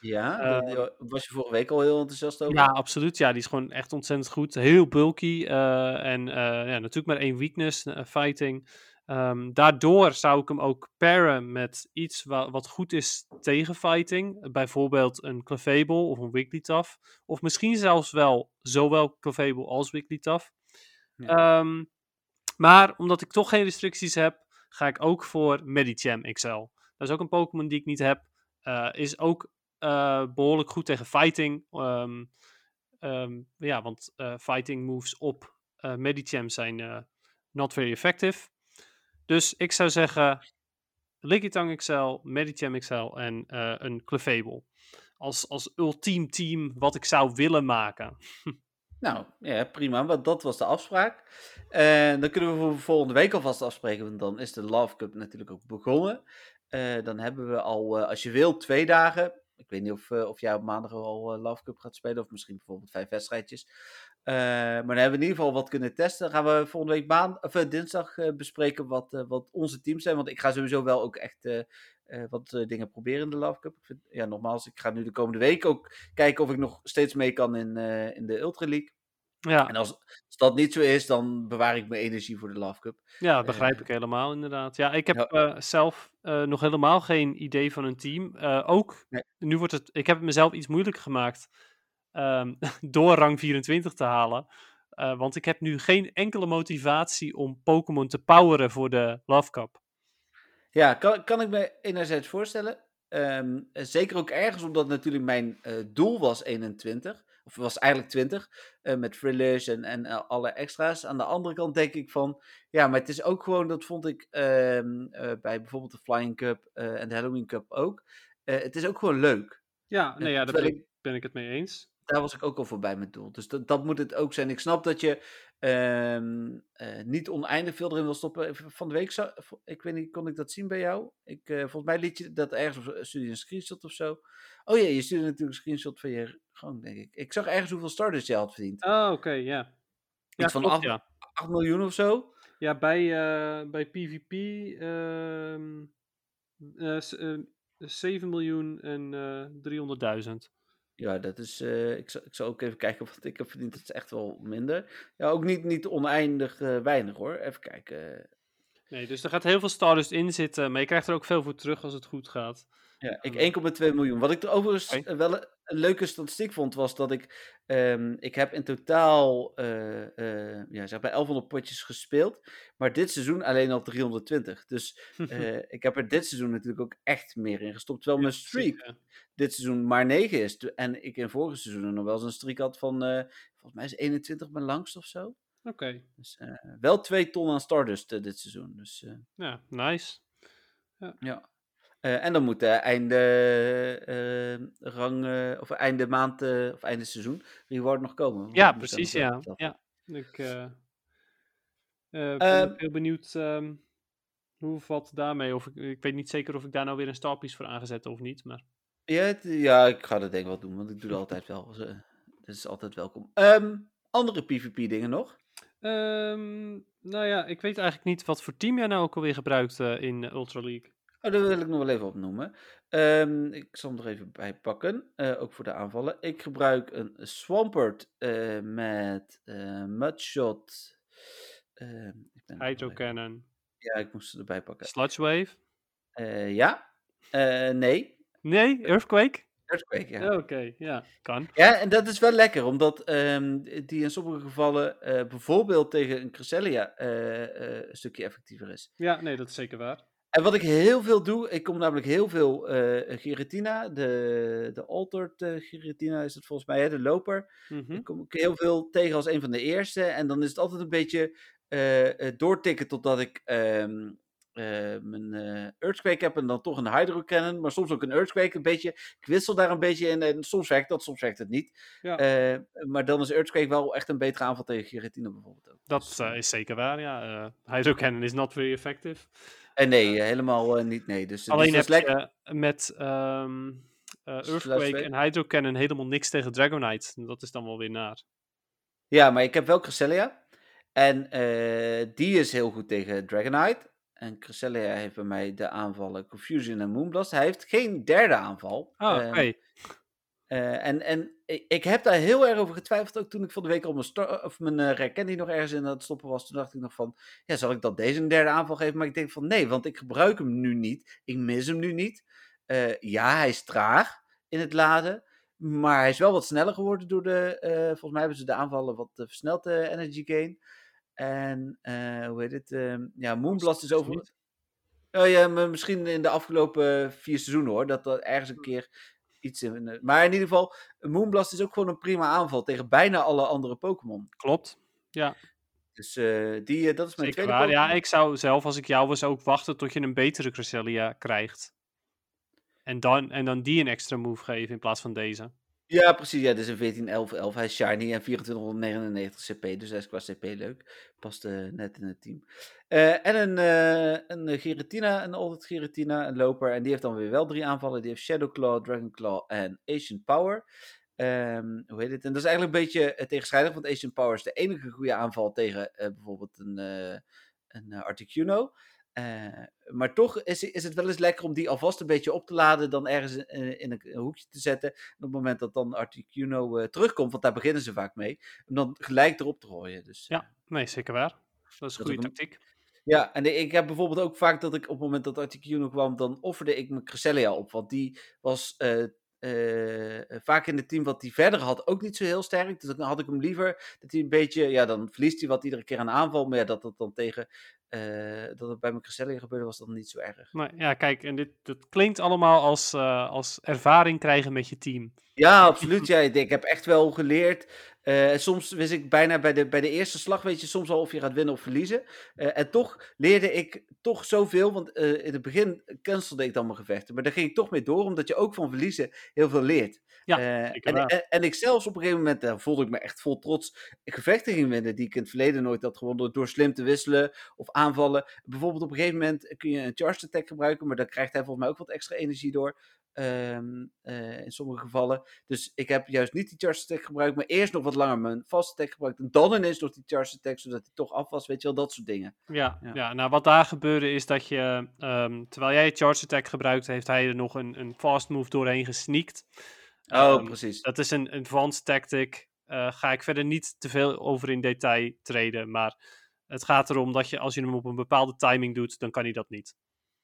Ja, Eh, was je vorige week al heel enthousiast over. Ja, absoluut. Ja, die is gewoon echt ontzettend goed. Heel bulky. en ja, natuurlijk maar één weakness, fighting. Ehm, daardoor zou ik hem ook paren met iets wa- wat goed is tegen fighting. Bijvoorbeeld een Clefable of een Wigglytuff. Of misschien zelfs wel zowel Clefable als Wigglytuff. Ehm, maar omdat ik toch geen restricties heb, ga ik ook voor Medicham XL. Dat is ook een Pokémon die ik niet heb. Uh, is ook uh, behoorlijk goed tegen fighting. Um, um, ja, want uh, fighting moves op Medicham zijn not very effective. Dus ik zou zeggen Lickitung XL, Medicham XL en een Clefable. Als, als ultiem team wat ik zou willen maken. Nou, ja, prima. Want dat was de afspraak. En dan kunnen we voor volgende week alvast afspreken. Want dan is de Love Cup natuurlijk ook begonnen. Uh, dan hebben we al, uh, als je wil, twee dagen. Ik weet niet of, of jij op maandag al Love Cup gaat spelen. Of misschien bijvoorbeeld vijf wedstrijdjes. Maar dan hebben we in ieder geval wat kunnen testen. Dan gaan we volgende week maand, of, dinsdag bespreken wat, wat onze teams zijn. Want ik ga sowieso wel ook echt wat dingen proberen in de Love Cup. Ik vind, ja, nogmaals, ik ga nu de komende week ook kijken of ik nog steeds mee kan in, in de Ultra League. Ja. En als, als, dat niet zo is, dan bewaar ik mijn energie voor de Love Cup. Ja, dat begrijp ik helemaal inderdaad. Ja, ik heb ja. zelf nog helemaal geen idee van een team. ook, nee. nu wordt het, ik heb het mezelf iets moeilijker gemaakt um, door rang 24 te halen. want ik heb nu geen enkele motivatie om Pokémon te poweren voor de Love Cup. Ja, kan, kan ik me enerzijds voorstellen. Um, zeker ook ergens omdat natuurlijk mijn doel was 21 of was eigenlijk 20, uh, met thrillers en, en uh, alle extra's. Aan de andere kant denk ik van, ja, maar het is ook gewoon, dat vond ik uh, bij bijvoorbeeld de Flying Cup en de Halloween Cup ook. het is ook gewoon leuk. Ja, nee, ja daar ben ik, ben ik het mee eens. Daar was ik ook al voorbij met doel. Dus dat, dat moet het ook zijn. Ik snap dat je um, niet oneindig veel erin wil stoppen. Van de week, zou, ik weet niet, kon ik dat zien bij jou? Ik, volgens mij liet je dat ergens, of stuurde je een screenshot of zo. Oh ja, je stuurde natuurlijk een screenshot van je gang, denk ik. Ik zag ergens hoeveel starters je had verdiend. Oh, oké, okay, ja. ja. van klopt, 8, ja. 8 miljoen of zo? Ja, bij, uh, bij PvP uh, uh, 7 miljoen en uh, 300.000. Ja, dat is. Uh, ik, zal, ik zal ook even kijken wat ik heb verdiend. Dat is echt wel minder. Ja, ook niet, niet oneindig uh, weinig hoor. Even kijken. Nee, dus er gaat heel veel Stardust in zitten. Maar je krijgt er ook veel voor terug als het goed gaat. Ja, ik 1,2 miljoen. Wat ik er overigens okay. wel een, leuke statistiek vond, was dat ik. Um, ik heb in totaal. Uh, uh, ja, zeg maar 1100 potjes gespeeld. Maar dit seizoen alleen al 320. Dus uh, ik heb er dit seizoen natuurlijk ook echt meer in gestopt. Terwijl mijn streak dit seizoen maar 9 is. En ik in vorige seizoenen nog wel eens een streak had van. volgens mij is 21 mijn langst of zo. Oké. Okay. Dus wel 2 ton aan Stardust dit seizoen. Dus, ja, nice. Ja. ja. Uh, en dan moet uh, einde uh, rang, of einde maand of einde seizoen reward nog komen. Ja, precies, ja. ja. Ik ben um, heel benieuwd um, hoe valt daarmee. Of ik, ik, weet niet zeker of ik daar nou weer een starpiece voor aangezet of niet. Maar... Ja, het, ja, ik ga dat denk ik wel doen, want ik doe dat altijd wel. Dus, dat is altijd welkom. Um, andere PvP dingen nog? nou ja, ik weet eigenlijk niet wat voor team jij nou ook alweer gebruikt in Ultra League. Oh, dat wil ik nog wel even opnoemen. Um, ik zal hem er even bij pakken, uh, ook voor de aanvallen. Ik gebruik een Swampert uh, met uh, Mudshot. Hydro Cannon. Ja, ik moest ze erbij pakken. Sludge Wave? ja. nee. Nee? Earthquake? Earthquake, ja. Oké, okay, ja, kan. Ja, en dat is wel lekker, omdat um, die in sommige gevallen bijvoorbeeld tegen een Cresselia een stukje effectiever is. Ja, nee, dat is zeker waar. En wat ik heel veel doe, ik kom namelijk heel veel uh, Giratina, de, de Altered uh, Giratina is het volgens mij, hè, de loper. Ik kom heel veel tegen als een van de eerste. En dan is het altijd een beetje uh, doortikken totdat ik um, mijn Earthquake heb en dan toch een Hydro Cannon. Maar soms ook een Earthquake, een beetje. Ik wissel daar een beetje in en soms werkt dat, soms werkt het niet. Ja. maar dan is Earthquake wel echt een betere aanval tegen Giratina bijvoorbeeld ook. Dat dus, is zeker waar, ja. Hydro Cannon is not very effective. En nee, helemaal uh, niet. Nee. Dus, Alleen dus heb je met um, uh, Earthquake en Hydro Cannon helemaal niks tegen Dragonite. Dat is dan wel weer naar. Ja, maar ik heb wel Cresselia. En die is heel goed tegen Dragonite. En Cresselia heeft bij mij de aanvallen Confusion en Moonblast. Hij heeft geen derde aanval. Oh, oké. Okay. Uh, en, en ik heb daar heel erg over getwijfeld, ook toen ik van de week al mijn, of mijn uh, Rek nog ergens in het stoppen was. Toen dacht ik nog van, ja, zal ik dat deze een derde aanval geven? Maar ik denk van nee, want ik gebruik hem nu niet. Ik mis hem nu niet. Uh, ja, hij is traag in het laden. Maar hij is wel wat sneller geworden door de, volgens mij hebben ze de aanvallen wat versneld de energy gain. En hoe heet het? Uh, ja, Moonblast is over. Oh ja, misschien in de afgelopen vier seizoenen hoor. Dat er ergens een keer iets in. Maar in ieder geval, Moonblast is ook gewoon een prima aanval tegen bijna alle andere Pokémon. Klopt. Ja. Dus uh, die, dat is mijn Zeker tweede waar. Ja, ik zou zelf, als ik jou was, ook wachten tot je een betere Cresselia krijgt. En dan, en dan die een extra move geven in plaats van deze. Ja, precies. Ja, dit is een 14, 11, 11. Hij is shiny en 2499 CP, dus hij is qua CP leuk. Past uh, net in het team. Uh, en een, uh, een Giratina, een Old Giratina, een loper. En die heeft dan weer wel drie aanvallen. Die heeft Shadow Claw, Dragon Claw en Asian Power. Um, hoe heet het? En dat is eigenlijk een beetje tegenstrijdig, want Asian Power is de enige goede aanval tegen bijvoorbeeld een, een Articuno. Uh, maar toch is, is het wel eens lekker om die alvast een beetje op te laden, dan ergens in, in een, hoekje te zetten. En op het moment dat dan Articuno uh, terugkomt, want daar beginnen ze vaak mee, om dan gelijk erop te gooien. Dus, ja, nee, zeker waar. Dat is een goede tactiek. Ja, en ik heb bijvoorbeeld ook vaak dat ik op het moment dat Articuno kwam, dan offerde ik mijn Cresselia op, want die was uh, uh, vaak in het team wat hij verder had ook niet zo heel sterk. Dus dan had ik hem liever dat hij een beetje, ja, dan verliest hij wat iedere keer aan aanval. Maar ja, dat dat dan tegen, uh, dat het bij mijn Cresselia gebeurde, was dan niet zo erg. Maar ja, kijk, en dit dat klinkt allemaal als, als ervaring krijgen met je team. Ja, absoluut. Ja, ik heb echt wel geleerd. Uh, soms wist ik bijna bij de, bij de eerste slag, weet je soms al of je gaat winnen of verliezen. Uh, en toch leerde ik toch zoveel, want uh, in het begin cancelde ik dan mijn gevechten. Maar daar ging ik toch mee door, omdat je ook van verliezen heel veel leert. Ja, en, en, en, ik zelfs op een gegeven moment, daar voelde ik me echt vol trots, gevechten ging winnen die ik in het verleden nooit had gewonnen. Door slim te wisselen of aanvallen. Bijvoorbeeld op een gegeven moment kun je een charge attack gebruiken, maar dan krijgt hij volgens mij ook wat extra energie door. Um, uh, in sommige gevallen. Dus ik heb juist niet die charge attack gebruikt, maar eerst nog wat langer mijn fast attack gebruikt. En dan ineens nog die charge attack, zodat hij toch af was. Weet je wel, dat soort dingen. Ja, ja. ja nou wat daar gebeurde is dat je, um, terwijl jij charge attack gebruikt, heeft hij er nog een, een fast move doorheen gesneakt. Oh, um, precies. Dat is een advanced tactic. Uh, ga ik verder niet te veel over in detail treden, maar het gaat erom dat je als je hem op een bepaalde timing doet, dan kan hij dat niet.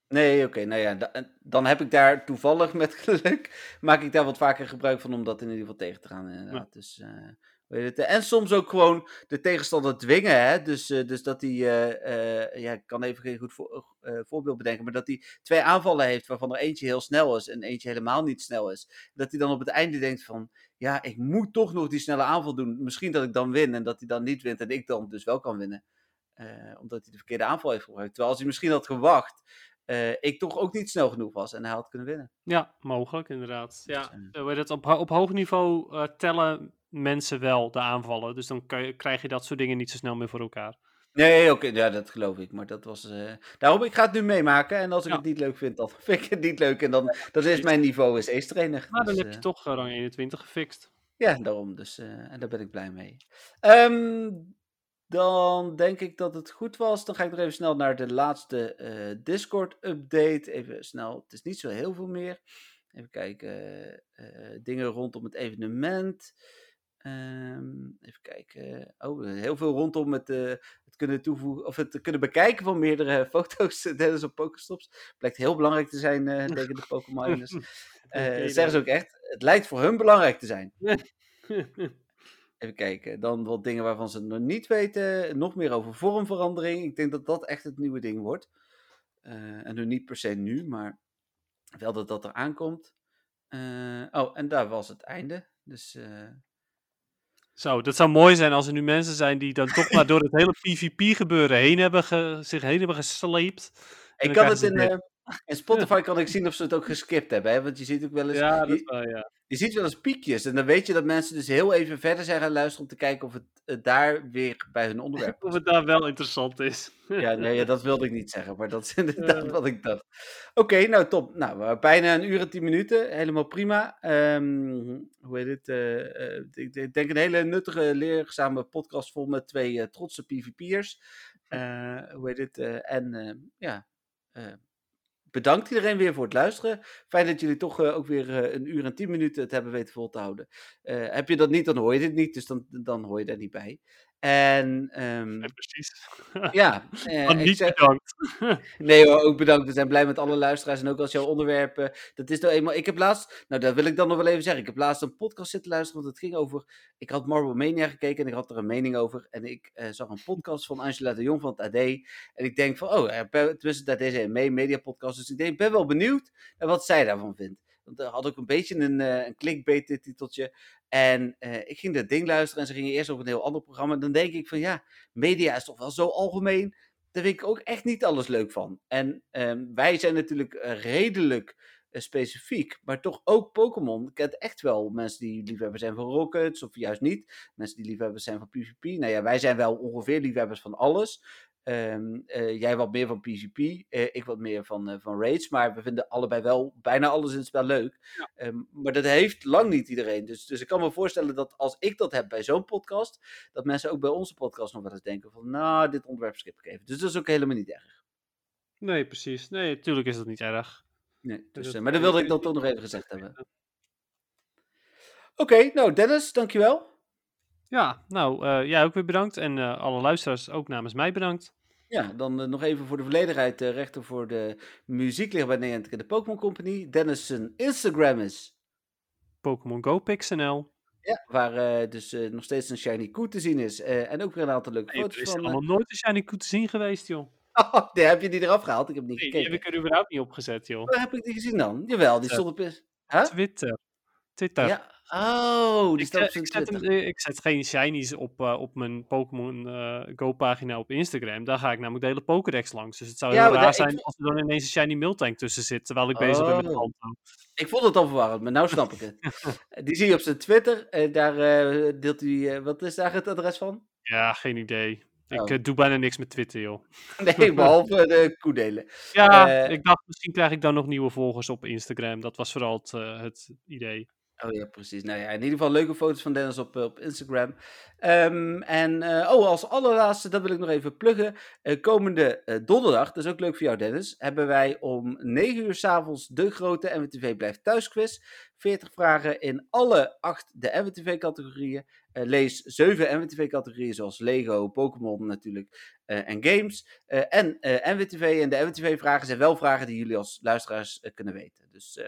Nee, oké. Okay, nou ja, dan heb ik daar toevallig met geluk, maak ik daar wat vaker gebruik van om dat in ieder geval tegen te gaan inderdaad. Ja. Dus, uh, weet het, en soms ook gewoon de tegenstander dwingen, hè. Dus, uh, dus dat hij, uh, ja, ik kan even geen goed voor, voorbeeld bedenken, maar dat hij twee aanvallen heeft waarvan er eentje heel snel is en eentje helemaal niet snel is. Dat hij dan op het einde denkt van, ja, ik moet toch nog die snelle aanval doen. Misschien dat ik dan win en dat hij dan niet wint en ik dan dus wel kan winnen. omdat hij de verkeerde aanval heeft gebruikt. Terwijl als hij misschien had gewacht uh, ik toch ook niet snel genoeg was en hij had kunnen winnen. Ja, mogelijk inderdaad. Ja, dus, uh, op, op hoog niveau uh, tellen mensen wel de aanvallen. Dus dan je, krijg je dat soort dingen niet zo snel meer voor elkaar. Nee, oké, okay, ja, dat geloof ik. Maar dat was. Daarom, ik ga het nu meemaken. En als ik ja. het niet leuk vind, dan vind ik het niet leuk. En dan, dan is mijn niveau is ace-trainer. Maar dan dus, heb je toch rang 21 gefixt. Ja, daarom. Dus, en daar ben ik blij mee. Um, dan denk ik dat het goed was. Dan ga ik nog even snel naar de laatste uh, Discord-update. Even snel, het is niet zo heel veel meer. Even kijken, uh, dingen rondom het evenement. Um, even kijken. Oh, heel veel rondom het, uh, het kunnen toevoegen of het kunnen bekijken van meerdere foto's tijdens op Pokestops. Blijkt heel belangrijk te zijn uh, tegen de Pokémoners. uh, zeggen ze ook echt. Het lijkt voor hun belangrijk te zijn. Even kijken. Dan wat dingen waarvan ze nog niet weten. Nog meer over vormverandering. Ik denk dat dat echt het nieuwe ding wordt. Uh, en nu niet per se nu, maar wel dat dat er aankomt. Uh, oh, en daar was het einde. Dus. Uh... Zo, dat zou mooi zijn als er nu mensen zijn die dan toch maar door het hele PvP-gebeuren heen hebben ge, zich heen hebben gesleept. Ik kan het in, in Spotify kan ik zien of ze het ook geskipt hebben. Hè? Want je ziet ook wel eens. Ja, dat wel, ja je ziet wel eens piekjes. En dan weet je dat mensen dus heel even verder zijn gaan luisteren om te kijken of het, het daar weer bij hun onderwerp Of het daar wel interessant is. ja, nee, ja, dat wilde ik niet zeggen, maar dat is inderdaad uh. wat ik dacht. Oké, okay, nou top. Nou, bijna een uur en tien minuten. Helemaal prima. Um, hoe heet het? Uh, uh, ik, ik, denk een hele nuttige, leerzame podcast vol met twee trotse PvP'ers. hoe heet het? en ja bedankt iedereen weer voor het luisteren. Fijn dat jullie toch uh, ook weer uh, een uur en tien minuten het hebben weten vol te houden. Uh, heb je dat niet, dan hoor je dit niet, dus dan, dan hoor je daar niet bij. En ehm, Ja, precies. ja, ik niet zeg, bedankt. Nee hoor, ook bedankt. We zijn blij met alle luisteraars en ook als jouw onderwerpen. Dat is nou eenmaal. Ik heb laatst. Nou, dat wil ik dan nog wel even zeggen. Ik heb laatst een podcast zitten luisteren. Want het ging over. Ik had Marble Mania gekeken en ik had er een mening over. En ik eh, zag een podcast van Angela de Jong van het AD. En ik denk van. Oh, tenminste, daar deed zij mee, media podcast. Dus ik denk, ik ben wel benieuwd wat zij daarvan vindt. Want er had ook een beetje een, eh een clickbait titeltje. En eh, ik ging dat ding luisteren en ze gingen eerst over een heel ander programma. Dan denk ik van ja, media is toch wel zo algemeen daar vind ik ook echt niet alles leuk van. En ehm, wij zijn natuurlijk eh, redelijk eh, specifiek, maar toch ook Pokémon kent echt wel mensen die liefhebber zijn van Rockets, of juist niet. Mensen die liefhebber zijn van PvP. Nou ja, wij zijn wel ongeveer liefhebbers van alles. Ehm, eh, jij wat meer van PvP, eh, ik wat meer van, eh, van Raids, maar we vinden allebei wel bijna alles in het spel leuk. Ehm, maar dat heeft lang niet iedereen. Dus, dus ik kan me voorstellen dat als ik dat heb bij zo'n podcast, dat mensen ook bij onze podcast nog wel eens denken van, nou, dit onderwerp skip ik even. Dus dat is ook helemaal niet erg. Nee, precies. Nee, natuurlijk is dat niet erg. Nee, dus, dat- eh, maar dat wilde ik dan toch nog even gezegd hebben. Oké, nou Dennis, dankjewel. Ja, nou, eh, jij ook weer bedankt. En eh, alle luisteraars ook namens mij bedankt. Ja, dan eh, nog even voor de volledigheid. De rechter voor de muziek liggen bij Nederland en de Pokémon Company. Dennis zijn Instagram is, Pokémon Go Pixnl. ja, waar dus nog steeds een shiny koe te zien is. en ook weer een aantal leuke Nee, er foto's is van. eh, allemaal nooit een shiny koe te zien geweest, joh. Oh, nee, heb je die eraf gehaald? Ik heb niet Nee, die gekeken. heb ik er überhaupt niet opgezet, joh. Waar heb ik die gezien dan? Jawel, die stond op... is- Huh? Twitter. Twitter. Ja, oh, die Ik, staat op zijn ik, zet hem, eh, ik zet geen shinies op, eh, op mijn Pokémon eh, Go pagina op Instagram. Daar ga ik namelijk de hele Pokédex langs. Dus het zou Ja, heel raar ik zijn als er dan ineens een shiny Miltank tussen zit, terwijl ik bezig ben met Oh. Kanto. Ik vond het al verwarrend, maar nou snap ik het. die zie je op zijn Twitter. En daar eh, deelt hij... eh, wat is daar het adres van? Ja, geen idee. Ik Oh. eh, doe bijna niks met Twitter, joh. Nee, behalve de koedelen. Ja, Eh, ik dacht misschien krijg ik dan nog nieuwe volgers op Instagram. Dat was vooral het, eh, het idee. Oh ja, precies. Nou ja, in ieder geval leuke foto's van Dennis op, eh, op Instagram. Ehm, en eh, oh, als allerlaatste, dat wil ik nog even pluggen. Eh, komende donderdag, dat is ook leuk voor jou Dennis, hebben wij om 9 uur s'avonds de grote MWTV Blijft Thuis quiz. 40 vragen in alle acht de MWTV-categorieën. Eh, lees 7 MWTV-categorieën zoals Lego, Pokémon natuurlijk en games. En MWTV en de MWTV-vragen zijn wel vragen die jullie als luisteraars kunnen weten. Dus...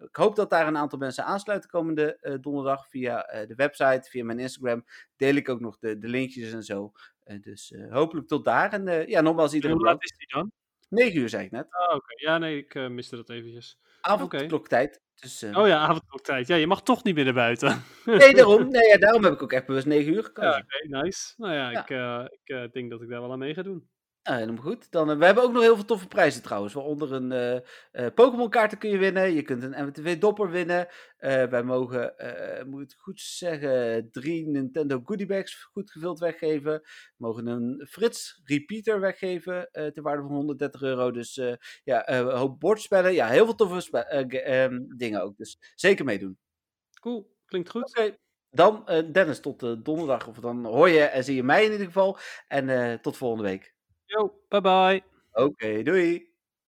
ik hoop dat daar een aantal mensen aansluiten komende eh, donderdag via eh, de website, via mijn Instagram. Deel ik ook nog de, de linkjes en zo. Eh, dus hopelijk tot daar. En ja, nogmaals iedereen Hoe laat is die dan? 9 uur zei ik net. Ah, oké. Ja, nee, ik miste dat eventjes. Avondkloktijd. Dus, Oh ja, avondkloktijd. Ja, je mag toch niet meer naar buiten. Nee, daarom, nee, ja, daarom heb ik ook echt bewust 9 uur Ja, gekozen. oké, nice. Nou ja, Ja. ik, ik denk dat ik daar wel aan mee ga doen. Nou, helemaal goed. Dan, eh, we hebben ook nog heel veel toffe prijzen trouwens. Waaronder een eh, Pokémon kaarten kun je winnen. Je kunt een MWTV dopper winnen. Wij mogen, moet ik het goed zeggen, drie Nintendo goodiebags goed gevuld weggeven. We mogen een Frits repeater weggeven ter waarde van 130 euro. Dus ja, een hoop bordspellen. Ja, heel veel toffe eh, ehm, dingen ook. Dus zeker meedoen. Cool, klinkt goed. Oké. Dan Dennis, tot donderdag. Of dan hoor je en zie je mij in ieder geval. En tot volgende week. Yo, bye bye. Oké, doei.